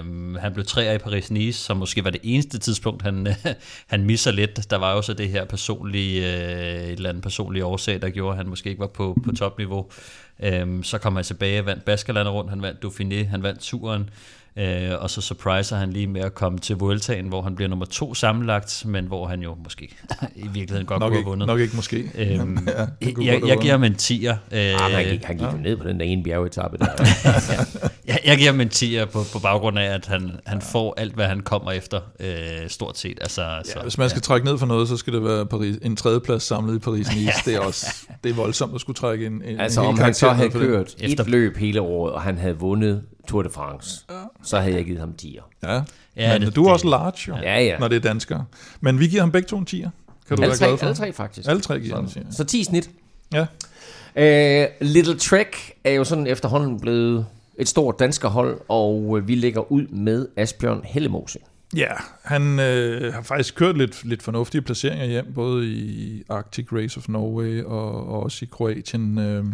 Um, han blev treer i Paris-Nice, som måske var det eneste tidspunkt, han, han misser lidt. Der var jo så det her personlige, uh, et eller andet personlige årsag, der gjorde, at han måske ikke var på, på topniveau. Um, så kom han tilbage, vandt Baskerlandet rundt, han vandt Dauphiné, han vandt turen. Uh, og så surpriser han lige med at komme til Vueltaen, hvor han bliver nummer to sammenlagt, men hvor han jo måske i virkeligheden godt Nok kunne have ikke, vundet. nok ikke måske. Øhm, Ja, jeg, have jeg giver ham en 10'er. Ah, men han Øh, gik, han gik jo ned på den der ene bjergetappe der. jeg, jeg giver ham en 10'er på, på baggrund af, at han, han får alt, hvad han kommer efter, øh, stort set. Altså, så, Ja, hvis man skal trække ned for noget, så skal det være Paris, en tredjeplads samlet i Paris-Nice. Det er også det er voldsomt at skulle trække en, en altså en om han så havde kørt et løb hele året, og han havde vundet Tour de France, så havde jeg givet ham 10'er. Ja, Ja, men det- du er også large, jo, Ja, ja. når det er danskere. Men vi giver ham begge to en 10'er. Kan du Alle være tre, glad for? alle tre faktisk. Alle tre giver. 10'er. Så 10 snit. Ja. Uh, Little Trek er jo sådan efterhånden blevet et stort danskerhold, og øh, vi lægger ud med Asbjørn Hellemose. Ja, han øh, har faktisk kørt lidt, lidt fornuftige placeringer hjem, både i Arctic Race of Norway og, og også i Kroatien. Øh,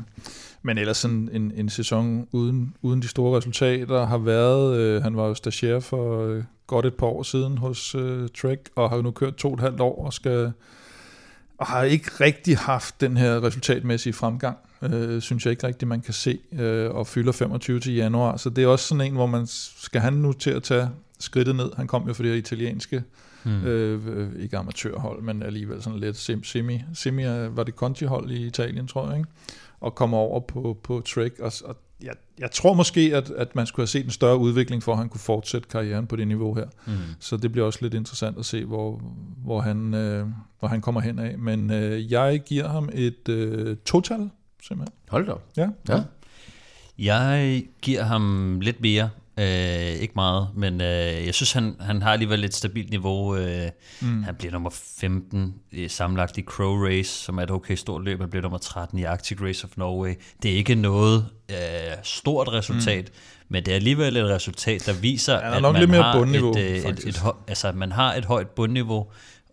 men ellers sådan en, en sæson uden, uden de store resultater har været, øh, han var jo stagiaire for øh, godt et par år siden hos øh, Trek, og har jo nu kørt to og et halvt år og skal og har ikke rigtig haft den her resultatmæssige fremgang, øh, synes jeg ikke rigtig, man kan se, øh, og fylder 25 til januar. Så det er også sådan en, hvor man skal han nu til at tage skridtet ned. Han kom jo for det italienske, mm. øh, ikke amatørhold, men alligevel sådan lidt semi, semi øh, var det Conti-hold i Italien, tror jeg, ikke? Og kommer over på, på Trek, og, og jeg, jeg tror måske, at, at man skulle have set en større udvikling, for at han kunne fortsætte karrieren på det niveau her. Mm. Så det bliver også lidt interessant at se, hvor, hvor, han, øh, hvor han kommer hen af. Men øh, jeg giver ham et øh, total simpelthen. Hold da. op. Ja. Ja. Jeg giver ham lidt mere. Øh, ikke meget, men øh, jeg synes, han, han har alligevel et stabilt niveau. Øh, mm. Han bliver nummer 15 i, sammenlagt i Crow Race, som er et okay stort løb. Han bliver nummer 13 i Arctic Race of Norway. Det er ikke noget øh, stort resultat, mm. men det er alligevel et resultat, der viser, er at man lidt mere har et, øh, et, et, altså, man har et højt bundniveau.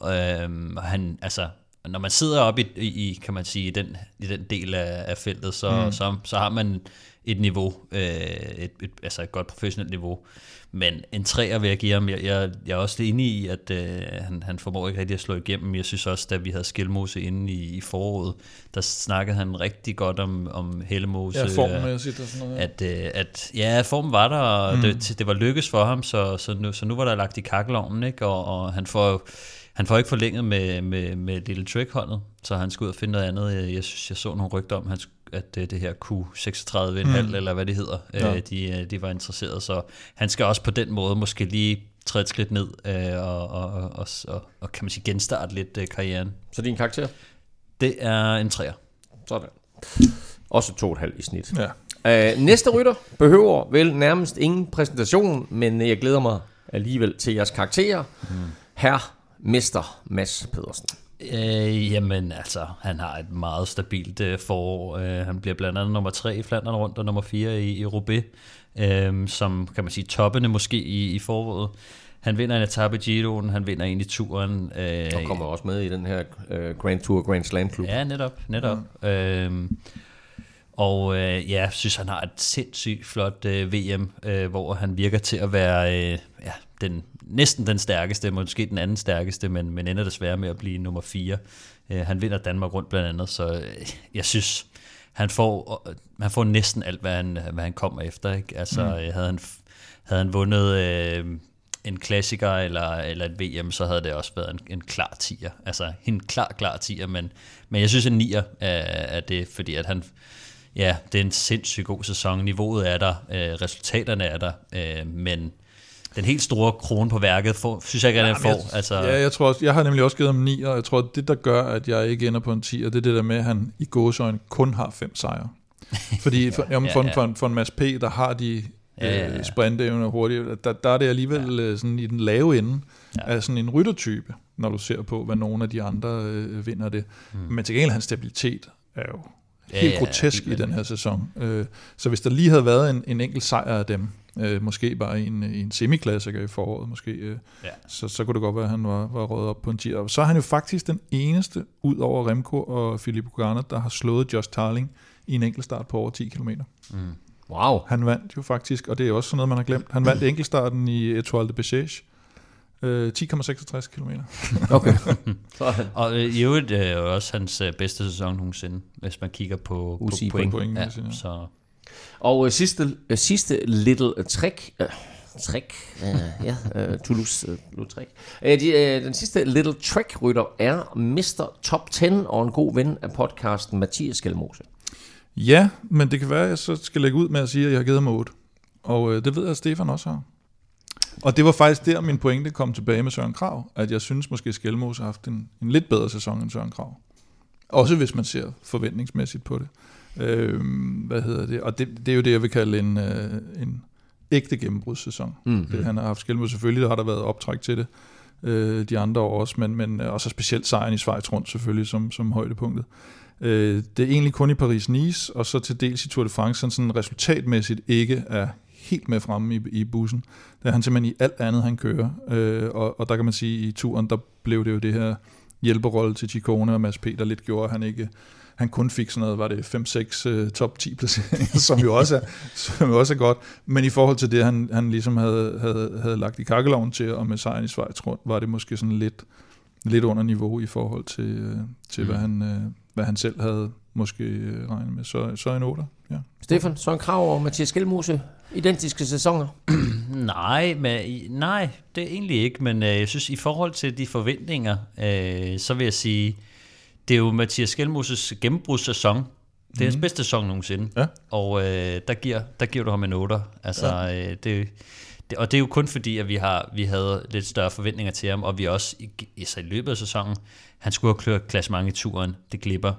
Øh, og han, altså, når man sidder op i, i, kan man sige, i den, i den del af, af feltet, så, mm. så, så har man et niveau, øh, et, et, altså et godt professionelt niveau. Men en træer vil jeg give ham. Jeg, jeg, jeg er også lidt inde i, at øh, han, han formår ikke rigtig at slå igennem. Jeg synes også, da vi havde Skilmose inde i, i foråret, der snakkede han rigtig godt om, om Hellemose. Ja, øh, formmæssigt og sådan noget. at, øh, at ja, formen var der, og mm. det, det var lykkes for ham, så, så, nu, så nu var der lagt i kakkelovnen, ikke? Og, og han får han får ikke forlænget med, med, med Little Trick-holdet, så han skal ud og finde noget andet. Jeg synes, jeg så nogle rygter om, han, sk- at det, det her Q36,5, mm. eller hvad det hedder, Ja. ja. de, øh, de var interesseret. Så han skal også på den måde måske lige træde et skridt ned øh, og, og, og, og, og, kan man sige genstarte lidt øh, karrieren. Så din karakter? Det er en træer. Sådan. Også to og et halvt i snit. Ja. Øh, næste rytter behøver vel nærmest ingen præsentation, men jeg glæder mig alligevel til jeres karakterer. Mm. Herr Mester Mads Pedersen. Øh, jamen altså, han har et meget stabilt øh, forår. Øh, han bliver blandt andet nummer 3 i Flandern rundt og nummer 4 i, i Roubaix, øh, som kan man sige toppene måske i, i foråret. Han vinder en etape i Giroen, han vinder en i turen. Øh, Og kommer også med i den her øh, Grand Tour Grand Slam klub. Ja, netop, netop. Mm. Øhm, og øh, ja, jeg synes, han har et sindssygt flot øh, VM, øh, hvor han virker til at være øh, ja, den, næsten den stærkeste, måske den anden stærkeste, men, men ender desværre med at blive nummer 4. Øh, han vinder Danmark rundt blandt andet, så øh, jeg synes, han får, øh, han får næsten alt, hvad han, hvad han kommer efter. Ikke? Altså, mm. havde, han, havde han vundet... Øh, en klassiker eller, eller et VM, så havde det også været en, en klar tier. Altså en klar, klar tier, men, men jeg synes en nier er, er det, fordi at han, ja, det er en sindssygt god sæson. Niveauet er der, øh, resultaterne er der, øh, men den helt store krone på værket får, synes jeg ikke, at Jamen, får. Altså, Ja, jeg tror også, jeg har nemlig også givet ham 9, og jeg tror, at det der gør, at jeg ikke ender på en 10, og det er det der med, at han i gåsøjne kun har fem sejre. Fordi for, jamen, for, ja, ja. For, en, for en masse P, der har de Ja, ja, ja. øh, sprintevne hurtigt, der, der er det alligevel ja. sådan i den lave ende Ja. ja. af sådan en ryttertype, når du ser på, hvad nogle af de andre øh, vinder det. Mm. Men til gengæld hans stabilitet er jo Ja, helt ja, grotesk helt i den her sæson. Øh, så hvis der lige havde været en, en enkelt sejr af dem, øh, måske bare i en, i en semiklassiker i foråret, måske, øh, Ja. så, så kunne det godt være, at han var, var røget op på en 10. Og så er han jo faktisk den eneste, ud over Remco og Filippo Ganna, der har slået Josh Tarling i en enkeltstart på over 10 km. Wow. Han vandt jo faktisk, og det er også sådan noget, man har glemt. Han vandt enkeltstarten i Etoile de. Øh, 10,66 km. Okay. Og øh, i øvrigt er jo også hans øh, bedste sæson nogensinde, hvis man kigger på, på UCI point. point. Point, Ja, ja. så og øh, sidste, øh, sidste little øh, trick, øh, trick, øh, ja, øh, Toulouse øh, Trick. Øh, de, øh, den sidste little trick rytter er Mr. Top 10 og en god ven af podcasten Mathias Skelmose. Ja, men det kan være, at jeg så skal lægge ud med at sige, at jeg har givet ham 8. Og øh, det ved jeg, at Stefan også har. Og det var faktisk der, min pointe kom tilbage med Søren Krav, at jeg synes måske, Skelmose har haft en, en lidt bedre sæson end Søren Krav. Også hvis man ser forventningsmæssigt på det. Øh, hvad hedder det? Og det, det er jo det, jeg vil kalde en, øh, en ægte gennembrudssæson. Mm. Det, han har haft Skelmose selvfølgelig, der har der været optræk til det. Øh, de andre år også, men, men øh, også specielt sejren i Schweiz rundt selvfølgelig som, som højdepunktet. Øh, det er egentlig kun i Paris-Nice, og så til dels i Tour de France, sådan, sådan resultatmæssigt ikke er helt med fremme i, i bussen. Det er han simpelthen i alt andet, han kører. Øh, og, og der kan man sige, at i turen, der blev det jo det her hjælperrolle til Chicone og Mads P., der lidt gjorde, at han ikke han kun fik sådan noget, var det 5-6 uh, top 10 placeringer, som jo også er, som jo også er godt. Men i forhold til det, han, han ligesom havde, havde, havde lagt i kakkeloven til, og med sejren i Schweiz rundt, var det måske sådan lidt, lidt under niveau i forhold til, øh, til Mm. hvad, han, øh, hvad han selv havde måske øh, regnet med. Så, så en 8, ja. Stefan, Søren Krav og Mathias Skelmose, identiske sæsoner. Nej, men, nej, det er egentlig ikke, men øh, jeg synes, i forhold til de forventninger, øh, så vil jeg sige, det er jo Mathias Skelmoses gennembrudssæson. Det er hans bedste sæson nogensinde. Ja. Og øh, der, giver, der giver du ham en 8. Altså, ja. øh, det, det, og det er jo kun fordi, at vi, har, vi havde lidt større forventninger til ham, og vi også i, altså i løbet af sæsonen, han skulle have kørt klassement i turen, det glipper.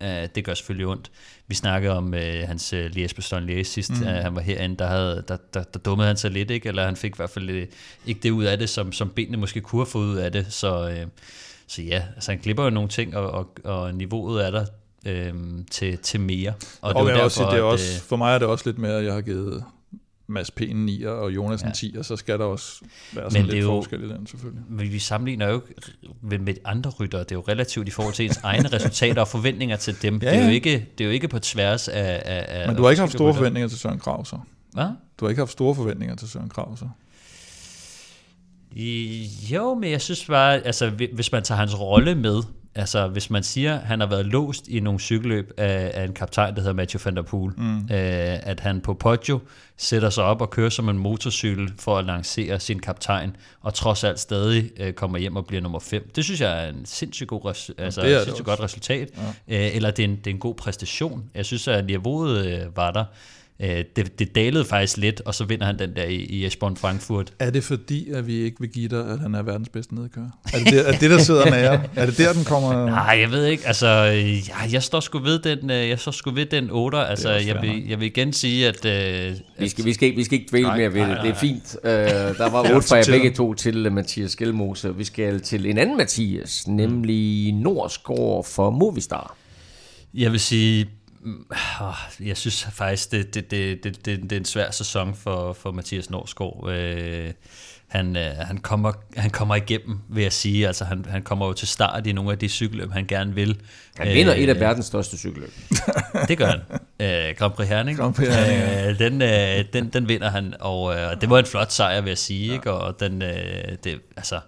Uh, det gør selvfølgelig ondt. Vi snakkede om uh, hans uh, Lies Bastogne Lies sidst, mm. uh, han var herinde, der, havde, der, der, der dummede han sig lidt, ikke? eller han fik i hvert fald uh, ikke det ud af det, som, som benene måske kunne have fået ud af det. Så, uh, så ja, altså han glipper jo nogle ting, og, og, og niveauet er der uh, til, til mere. Og, og det, er derfor, også, det er også, for mig er det også lidt mere, at jeg har givet Mads P. en 9'er og Jonas en ja. 10'er, så skal der også være sådan men lidt jo, forskel i den selvfølgelig. Men vi sammenligner jo ikke med andre ryttere, det er jo relativt i forhold til ens egne resultater og forventninger til dem. Ja, ja. Det, er jo ikke, det er jo ikke på tværs af... af, af men du har ikke haft store rytter. forventninger til Søren Krav så? Hvad? Du har ikke haft store forventninger til Søren Krav så? Jo, men jeg synes bare, altså hvis man tager hans rolle med, Altså, hvis man siger, at han har været låst i nogle cykelløb af, af en kaptajn, der hedder Mathieu van der Poel, mm. øh, at han på Poggio sætter sig op og kører som en motorcykel for at lancere sin kaptajn, og trods alt stadig øh, kommer hjem og bliver nummer 5. Det synes jeg er en sindssygt, god res- altså, det er sindssygt godt resultat, ja. øh, eller det er, en, det er en god præstation. Jeg synes, at niveauet øh, var der. Øh, det, det dalede faktisk lidt, og så vinder han den der i, i Eschborn Frankfurt. Er det fordi, at vi ikke vil give dig, at han er verdens bedste nedkører? Er det det, er det der sidder nære? Er det der, den kommer? Nej, jeg ved ikke. Altså, ja, jeg står sgu ved den, øh, jeg står sgu ved den 8. Altså, jeg vil, jeg vil igen sige, at... Uh, vi, skal, vi, skal, vi skal ikke dvæle mere ved det. Det er fint. Uh, der var 8 fra jer begge to til Mathias Skelmose. Vi skal til en anden Mathias, nemlig Nordsgaard for Movistar. Jeg vil sige, jeg synes faktisk, det, det, det, det, det, det er en svær sæson for, for Mathias Norsgaard. Øh, han, øh, han, kommer, han kommer igennem, vil jeg sige. Altså, han, han kommer jo til start i nogle af de cykelløb, han gerne vil. Han vinder øh, et af verdens største cykelløb. det gør han. Øh, Grand Prix Herning. Grand Prix Herning. Øh, den, øh, den, den vinder han, og øh, det var en flot sejr, vil jeg sige. Ja. Ikke? Og den, øh, det, altså,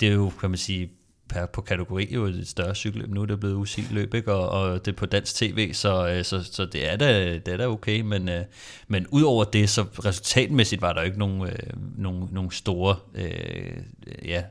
det er jo, kan man sige, per, på kategori jo et større cykelløb. Nu er det blevet usigt løb, ikke? Og, og det er på dansk tv, så, øh, så, så det, er da, det er da okay. Men, øh, men udover det, så resultatmæssigt var der jo ikke nogen, øh, nogen, nogen store... Øh, ja,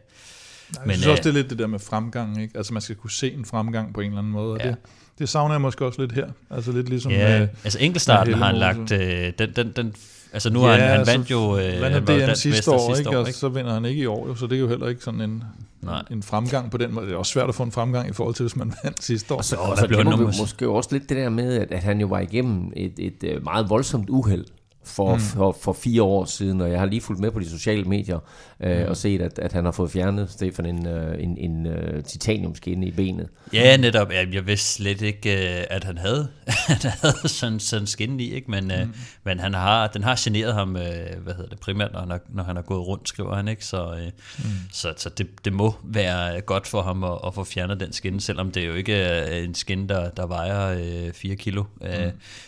Nej, jeg men, synes også, det er lidt det der med fremgang. Ikke? Altså man skal kunne se en fremgang på en eller anden måde. Ja. det, det savner jeg måske også lidt her. Altså lidt ligesom ja, med, altså enkeltstarten har han lagt... Øh, den, den, den Altså nu ja, har han, han altså, vandt jo... Øh, vandt han det sidste år, sidste år, ikke? og så vinder han ikke i år, jo, så det er jo heller ikke sådan en, Nej. en fremgang på den måde. Det er også svært at få en fremgang i forhold til, hvis man vandt sidste år. Og så, og så det må måske også lidt det der med, at, at han jo var igennem et, et, et meget voldsomt uheld for, mm. for, for fire år siden, og jeg har lige fulgt med på de sociale medier øh, mm. og set, at, at han har fået fjernet, Stefan, en, øh, en, en uh, titaniumskinne i benet. Ja, netop. Jeg vidste slet ikke, øh, at han havde, han havde sådan, sådan skinne i, ikke? Men, mm. men han har, den har generet ham, hvad hedder det, primært, når han, har, når han har gået rundt, skriver han, ikke? Så, mm. så, så det, det må være godt for ham at, at få fjernet den skinne, selvom det jo ikke er en skinne, der, der vejer 4 kilo. Mm.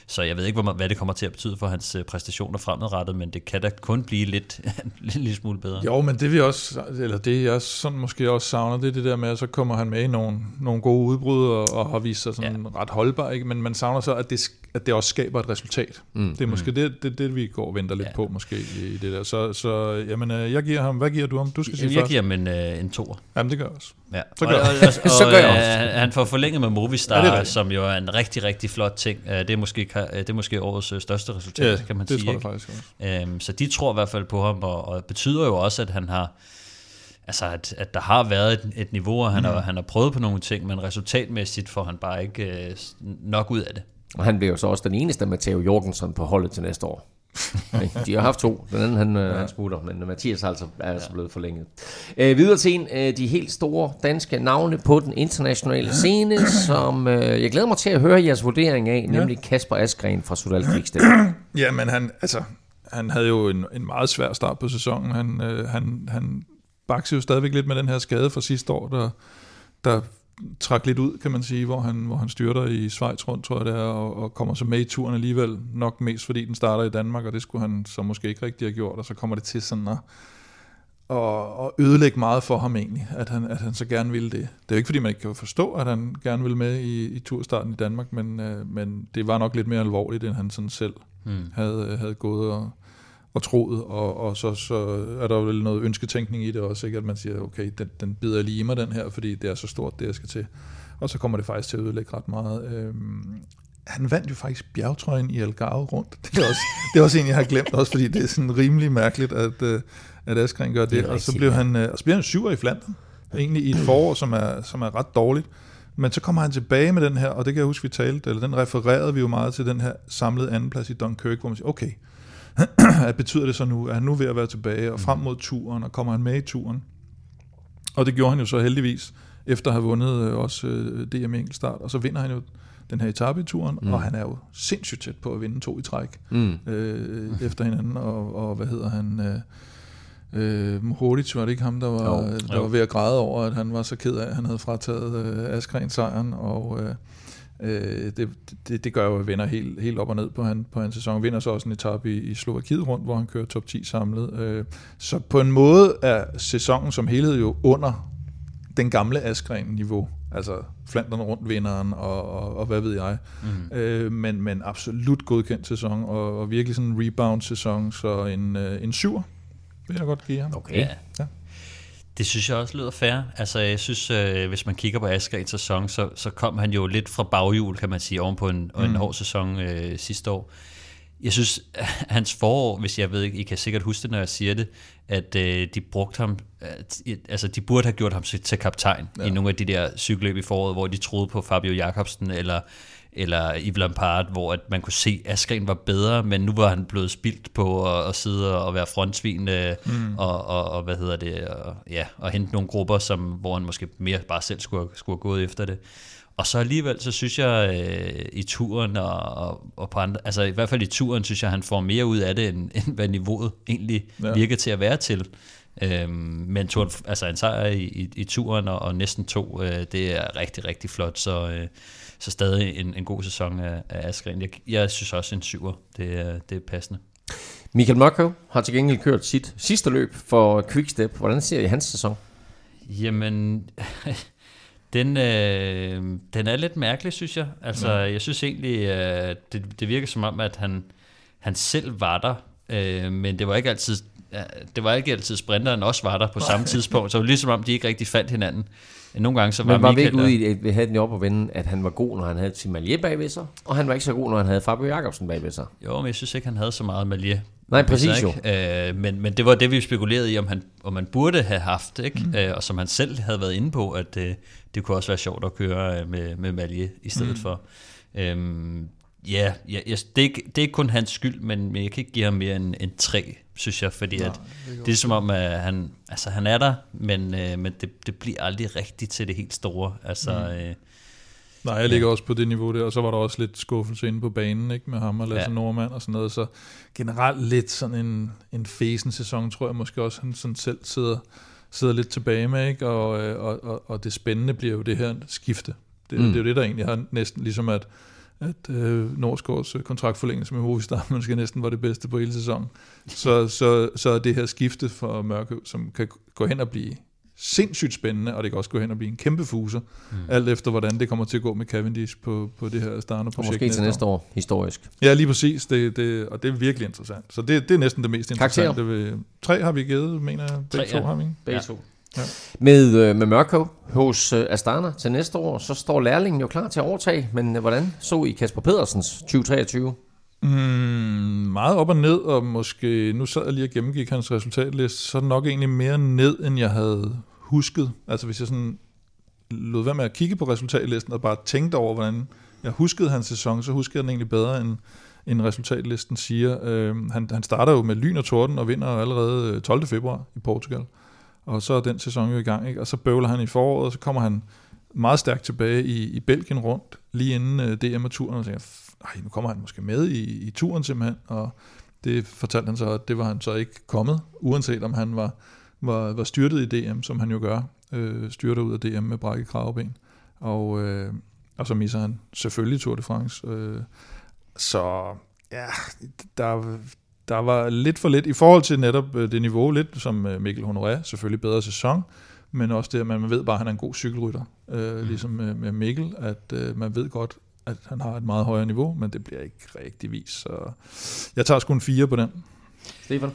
Så jeg ved ikke, hvad det kommer til at betyde for hans præstation præstationer fremadrettet, men det kan da kun blive lidt, lidt, lidt smule bedre. Jo, men det vi også, eller det jeg sådan måske også savner, det er det der med, at så kommer han med i nogle, nogle gode udbrud og, og har vist sig sådan ja. ret holdbar, ikke? men man savner så, at det, at det også skaber et resultat. Mm. Det er måske mm. det, det, det, vi går og venter lidt ja. på måske i, det der. Så, så jamen, øh, jeg giver ham, hvad giver du ham? Du skal sige jeg først. giver ham en, øh, en toer. Jamen det gør jeg også. Ja. Så gør, og, og, og, så gør jeg også. han får forlænget med Movistar, ja, som jo er en rigtig, rigtig flot ting. Det er måske, det er måske årets øh, største resultat, ja, kan man det sige. Tror jeg faktisk også. Øhm, så de tror i hvert fald på ham, og, og betyder jo også, at han har altså at, at der har været et, et niveau, og han, mm. har, han har prøvet på nogle ting, men resultatmæssigt får han bare ikke øh, nok ud af det. Og han bliver jo så også den eneste Matteo Jorgensen på holdet til næste år. De har haft to. Den anden, han, øh, ja. han smutter, men Mathias er altså, er altså blevet forlænget. Øh, videre til en af de helt store danske navne på den internationale scene, som øh, jeg glæder mig til at høre jeres vurdering af, nemlig Kasper Askren fra Sudal. Ja, men han, altså, han havde jo en, en meget svær start på sæsonen. Han, øh, han, han bakser jo stadigvæk lidt med den her skade fra sidste år, der, der trak lidt ud, kan man sige, hvor han, hvor han styrter i Schweiz rundt, tror jeg det er, og, og kommer så med i turen alligevel, nok mest fordi den starter i Danmark, og det skulle han så måske ikke rigtig have gjort, og så kommer det til sådan at, at, at ødelægge meget for ham egentlig, at han, at han så gerne ville det. Det er jo ikke fordi, man ikke kan forstå, at han gerne ville med i, i turstarten i Danmark, men, øh, men det var nok lidt mere alvorligt, end han sådan selv mm. havde, havde gået og, og troet, og, og så, så er der vel noget ønsketænkning i det også, ikke? at man siger, okay, den, den bider lige i mig den her, fordi det er så stort, det jeg skal til. Og så kommer det faktisk til at ødelægge ret meget. Øhm, han vandt jo faktisk bjergtrøjen i Algarve rundt. Det er også, det er også en, jeg har glemt, også fordi det er sådan rimelig mærkeligt, at, øh, at Askren gør det. det og så blev han, øh, og så bliver han syver i Flandern, egentlig i et forår, som er, som er ret dårligt. Men så kommer han tilbage med den her, og det kan jeg huske, vi talte, eller den refererede vi jo meget til den her samlede andenplads i Dunkirk, hvor man siger, okay, hvad betyder det så nu? Er han nu ved at være tilbage, og frem mod turen, og kommer han med i turen? Og det gjorde han jo så heldigvis, efter at have vundet øh, også øh, DM enkeltstart, og så vinder han jo den her etape i turen, mm. og han er jo sindssygt tæt på at vinde to i træk Mm. øh, efter hinanden, og, og hvad hedder han... Øh, Øh, Mohoric, var det ikke ham, der var, Jo. der Jo. var ved at græde over, at han var så ked af, at han havde frataget øh, Askren sejren, og øh, øh, det, det, det gør jo, at vinder helt, helt op og ned på, han, på hans sæson. Vinder så også en etape i, i Slovakiet rundt, hvor han kører top 10 samlet. Øh, så på en måde er sæsonen som helhed jo under den gamle Askren-niveau. Altså Flandern rundt vinderen, og, og, og hvad ved jeg. Mm. Øh, men, men absolut godkendt sæson, og, og virkelig sådan en rebound-sæson, så en, øh, en syver vil jeg godt give ham. Okay. Ja. Det synes jeg også lyder fair. Altså, jeg synes, øh, hvis man kigger på Asgrens sæson, så, så kom han jo lidt fra baghjul, kan man sige, oven på en, mm. en hård sæson øh, sidste år. Jeg synes, hans forår, hvis jeg ved ikke, I kan sikkert huske det, når jeg siger det, at øh, de brugte ham, at, altså de burde have gjort ham til, til kaptajn ja. i nogle af de der cykelløb i foråret, hvor de troede på Fabio Jakobsen eller eller Yves Lampard, hvor at man kunne se, at Askren var bedre, men nu var han blevet spildt på at, at sidde og være frontsvin øh, mm. og, og, og, hvad hedder det, og, ja, og hente nogle grupper, som, hvor han måske mere bare selv skulle, skulle have gået efter det. Og så alligevel, så synes jeg øh, i turen og, og, og på andre, altså i hvert fald i turen, synes jeg, han får mere ud af det, end, end hvad niveauet egentlig Ja. virker til at være til. Øhm, men turen, altså en sejr i, i, i turen og, og næsten to, øh, det er rigtig, rigtig flot, så, øh, så stadig en, en god sæson af, af Askren. Jeg, jeg synes også en syver, det er, det er passende. Michael Mørkøv har til gengæld kørt sit sidste løb for Quickstep. Hvordan ser I hans sæson? Jamen, den, øh, den er lidt mærkelig, synes jeg. Altså, ja. jeg synes egentlig, øh, det, det virker som om, at han, han selv var der, øh, men det var ikke altid ja, det var ikke altid sprinteren også var der på samme tidspunkt, så det var ligesom om, de ikke rigtig fandt hinanden. Nogle gange så var Men var vi Michael ikke der. ude i, at vi havde den op at vende, at han var god, når han havde Tim Malier bagved sig, og han var ikke så god, når han havde Fabio Jacobsen bagved sig. Jo, men jeg synes ikke, han havde så meget Malier. Nej, præcis ikke? Øh, men, men det var det, vi spekulerede i, om han, om man burde have haft, ikke? Mm. Øh, og som han selv havde været inde på, at øh, det kunne også være sjovt at køre øh, med, med Malier i stedet mm. for. Øhm, ja, ja jeg, det, er ikke, det er ikke kun hans skyld, men, men jeg kan ikke give ham mere end, end tre, synes jeg, fordi at det er som om, at han, altså, han er der, men, øh, men det, det bliver aldrig rigtigt til det helt store. Altså, mm. øh, Nej, jeg ligger også på det niveau der, og så var der også lidt skuffelse inde på banen ikke med ham og Lasse ja. Ja. Nordmand og sådan noget, så generelt lidt sådan en, en fesen sæson, tror jeg måske også, han sådan selv sidder, sidder lidt tilbage med, ikke? Og, øh, og, og, og det spændende bliver jo det her skifte. Det. Mm. det er jo det, der egentlig har næsten ligesom at, at øh, Nordsgaards øh, kontraktforlængelse med Movistar måske næsten var det bedste på hele sæsonen. Så, så, så er det her skifte for Mørkøv, som kan gå hen og blive sindssygt spændende, og det kan også gå hen og blive en kæmpe fuser, mm. alt efter hvordan det kommer til at gå med Cavendish på, på det her Og Starner-projekt. måske til næste år, historisk. Ja, lige præcis, det, det, og det er virkelig interessant. Så det, det er næsten det mest Karakterer? interessante. Ved, tre har vi givet, mener jeg. Begge Tre, to ja. har vi, ikke? Begge Ja. to. Ja. Med, øh, med Mørkøv hos øh, Astana til næste år, så står lærlingen jo klar til at overtage. Men øh, hvordan så I Kasper Pedersens 2023? Mm, meget op og ned, og måske, nu sad jeg lige og gennemgik hans resultatliste, så er det nok egentlig mere ned, end jeg havde husket. Altså hvis jeg sådan lod være med at kigge på resultatlisten, og bare tænkte over, hvordan jeg huskede hans sæson, så huskede jeg den egentlig bedre, end, end resultatlisten siger. Øh, han, han starter jo med lyn og torden, og vinder allerede øh, 12. februar i Portugal. Og så er den sæson jo i gang, ikke? og så bøvler han i foråret, og så kommer han meget stærkt tilbage i, i Belgien rundt, lige inden øh, DM og turen, og tænker, nej, nu kommer han måske med i, i turen simpelthen, og det fortalte han så, at det var han så ikke kommet, uanset om han var, var, var styrtet i DM, som han jo gør, øh, styrter ud af DM med brækket kravben, og, øh, og så misser han selvfølgelig Tour de France. Øh, så ja, der, der var lidt for lidt, i forhold til netop øh, det niveau, lidt som øh, Mikkel Honoré, selvfølgelig bedre sæson, men også det, at man ved bare, at han er en god cykelrytter, øh, mm. ligesom med, Mikkel, at øh, man ved godt, at han har et meget højere niveau, men det bliver ikke rigtig vist, så jeg tager sgu en 4 på den. Stefan?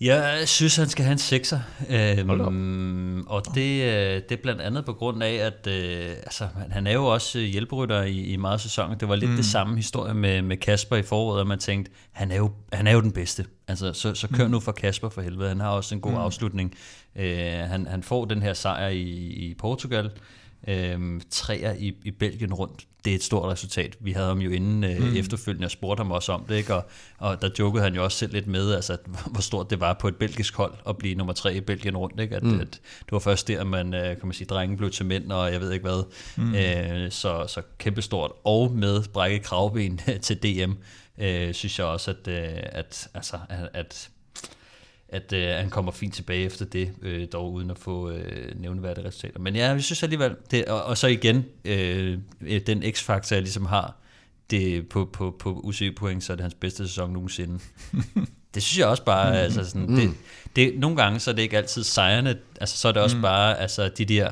Jeg synes, han skal have en sekser. Øhm, og det, øh, det er blandt andet på grund af, at øh, altså, han- er jo også øh, hjælperytter i, i meget sæsoner. Det var lidt mm. det samme historie med, med Kasper i foråret, at man tænkte, han er jo, han er jo den bedste. Altså, så, så kør mm. nu for Kasper for helvede. Han har også en god mm. afslutning. Øh, han, han får den her sejr i, i Portugal. Øhm, træer i, i Belgien rundt, det er et stort resultat. Vi havde ham jo inden øh, mm. efterfølgende og spurgte ham også om det, ikke? Og, og der jokede han jo også selv lidt med, altså, at, hvor stort det var på et belgisk hold at blive nummer tre i Belgien rundt. Ikke? At, mm. at, det var først der, man, øh, kan man sige, drengen blev til mænd, og jeg ved ikke hvad. Mm. Øh, så, så kæmpestort. Og med brækket kravben til DM, øh, synes jeg også, at, øh, at, altså, at, at at øh, han kommer fint tilbage efter det, øh, dog uden at få øh, nævneværdige resultater. Men ja, jeg synes alligevel, det, og, og så igen, øh, den x-faktor, jeg ligesom har, det på, på, på UCI-point, så er det hans bedste sæson nogensinde. det synes jeg også bare, altså sådan, det, det, nogle gange så er det ikke altid sejrene, altså så er det også mm. bare, altså de der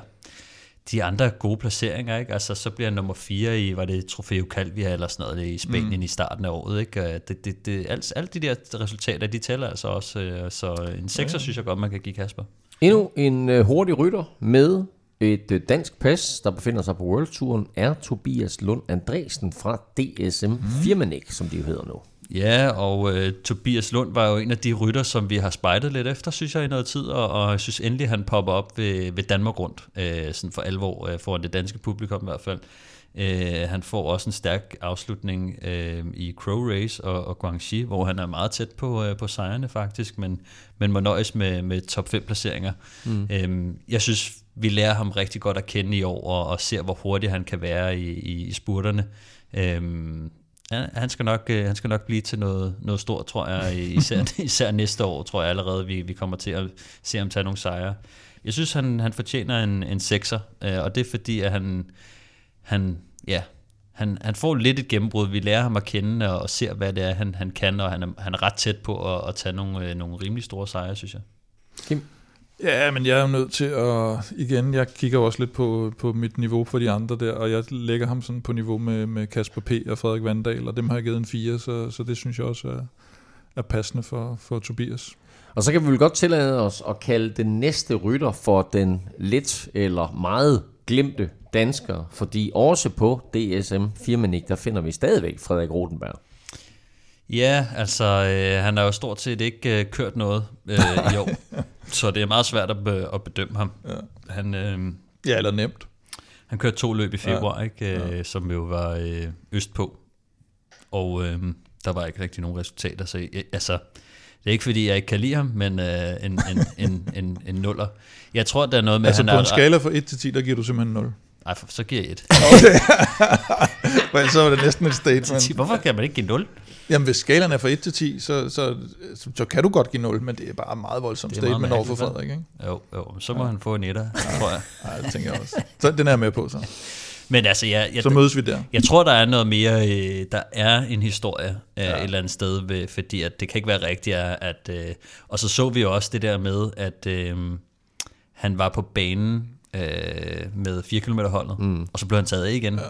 de andre gode placeringer, ikke? Altså, så bliver nummer 4 i, var det Trofeo Calvia eller sådan noget, i Spanien mm. i starten af året, ikke? Det, det, det, alt, alt de der resultater, de tæller altså også, øh, så en 6'er ja. synes jeg godt, man kan give Kasper. Endnu en uh, hurtig rytter med et dansk pas, der befinder sig på World Touren, er Tobias Lund Andresen fra DSM mm. Firmanik, som de hedder nu. Ja, og øh, Tobias Lund var jo en af de rytter, som vi har spejdet lidt efter, synes jeg, i noget tid, og, og jeg synes endelig, han popper op ved, ved Danmark rundt, øh, sådan for alvor, øh, foran det danske publikum i hvert fald. Øh, han får også en stærk afslutning øh, i Crow Race og, og Guangxi, hvor han er meget tæt på, øh, på sejrene faktisk, men, men må nøjes med, med top 5 placeringer. Mm. Øh, jeg synes, vi lærer ham rigtig godt at kende i år, og, og ser, hvor hurtigt han kan være i, i, i spurterne. Øh, Ja, han skal nok, øh, han skal nok blive til noget, noget stort, tror jeg. Især, især næste år, tror jeg allerede, vi, vi kommer til at se ham tage nogle sejre. Jeg synes, han, han fortjener en, en sekser, øh, og det er fordi, at han, han, ja, han, han får lidt et gennembrud. Vi lærer ham at kende og, og ser, hvad det er, han, han kan, og han er, han er ret tæt på at, at tage nogle, øh, nogle rimelig store sejre, synes jeg. Kim? Ja, men jeg er nødt til at, igen, jeg kigger også lidt på, på mit niveau for de andre der, og jeg lægger ham sådan på niveau med, med Kasper P. og Frederik Vandal, og dem har jeg givet en 4, så, så det synes jeg også er, er passende for, for Tobias. Og så kan vi vel godt tillade os at kalde den næste rytter for den lidt eller meget glemte dansker, fordi også på DSM Firmanik, der finder vi stadigvæk Frederik Rotenberg. Ja, altså øh, han har jo stort set ikke øh, kørt noget øh, i år, så det er meget svært at, be, at bedømme ham. Ja. Han, øh, ja, eller nemt. Han kørte to løb i februar, ja. ikke, øh, ja. som jo var øh, østpå, og øh, der var ikke rigtig nogen resultater, så øh, altså, det er ikke fordi, jeg ikke kan lide ham, men øh, en, en, en, en, en nuller. Jeg tror, der er noget med... Altså han på er, en skala fra 1 til 10, der giver du simpelthen 0? Nej, så giver jeg 1. Okay. Men så var det næsten et statement. Hvorfor kan man ikke give 0? Jamen, hvis skalaen er fra 1 til 10, så, så, så kan du godt give 0, men det er bare meget voldsomt statement over for Frederik, ikke? Jo, jo, så må ja. han få en etter, tror jeg. Nej, det tænker jeg også. Så den er jeg med på, så. Men altså, jeg, jeg, så mødes vi der. Jeg tror, der er noget mere, øh, der er en historie øh, ja. et eller andet sted, ved, fordi at det kan ikke være rigtigt, at, øh, og så så vi jo også det der med, at øh, han var på banen øh, med 4 km holdet, mm. og så blev han taget af igen. Ja.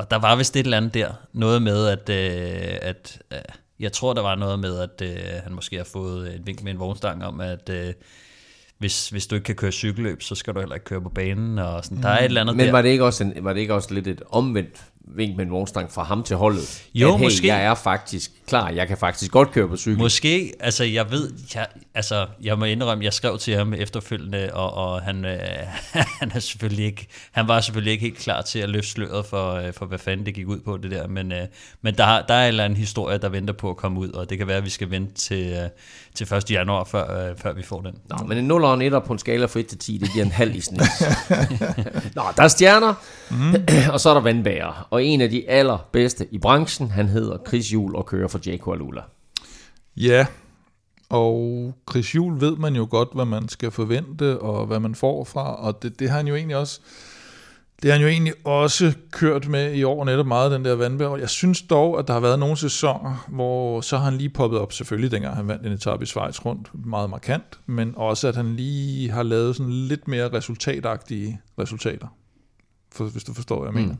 Og der var vist et eller andet der. Noget med, at, øh, at øh, jeg tror, der var noget med, at øh, han måske har fået en vink med en vognstang om, at øh, hvis, hvis du ikke kan køre cykelløb, så skal du heller ikke køre på banen. Og sådan. Mm. Der er et eller andet Men der. var det, ikke også en, var det ikke også lidt et omvendt vink med en vognstang fra ham til holdet. Jo, at, hey, måske. jeg er faktisk klar, jeg kan faktisk godt køre på cykel. Måske, altså jeg ved, jeg, altså jeg må indrømme, jeg skrev til ham efterfølgende, og, og han, øh, han, er selvfølgelig ikke, han var selvfølgelig ikke helt klar til at løfte sløret for, øh, for hvad fanden det gik ud på det der, men, øh, men der, der er en eller anden historie, der venter på at komme ud, og det kan være, at vi skal vente til, øh, til 1. januar, før, øh, før vi får den. Nå, men en 0 og en 1 på en skala fra 1 til 10, det giver en halv i snit. Nå, der er stjerner, mm. og så er der vandbærer, og en af de allerbedste i branchen, han hedder Chris Juhl og kører for Jake Alula. Ja, og Chris Juhl ved man jo godt, hvad man skal forvente, og hvad man får fra, og det, det har han jo egentlig også det har han jo egentlig også kørt med i år netop meget, den der vandbær. Jeg synes dog, at der har været nogle sæsoner, hvor så har han lige poppet op, selvfølgelig dengang han vandt en etape i Schweiz rundt, meget markant, men også at han lige har lavet sådan lidt mere resultatagtige resultater, for, hvis du forstår, hvad jeg mm.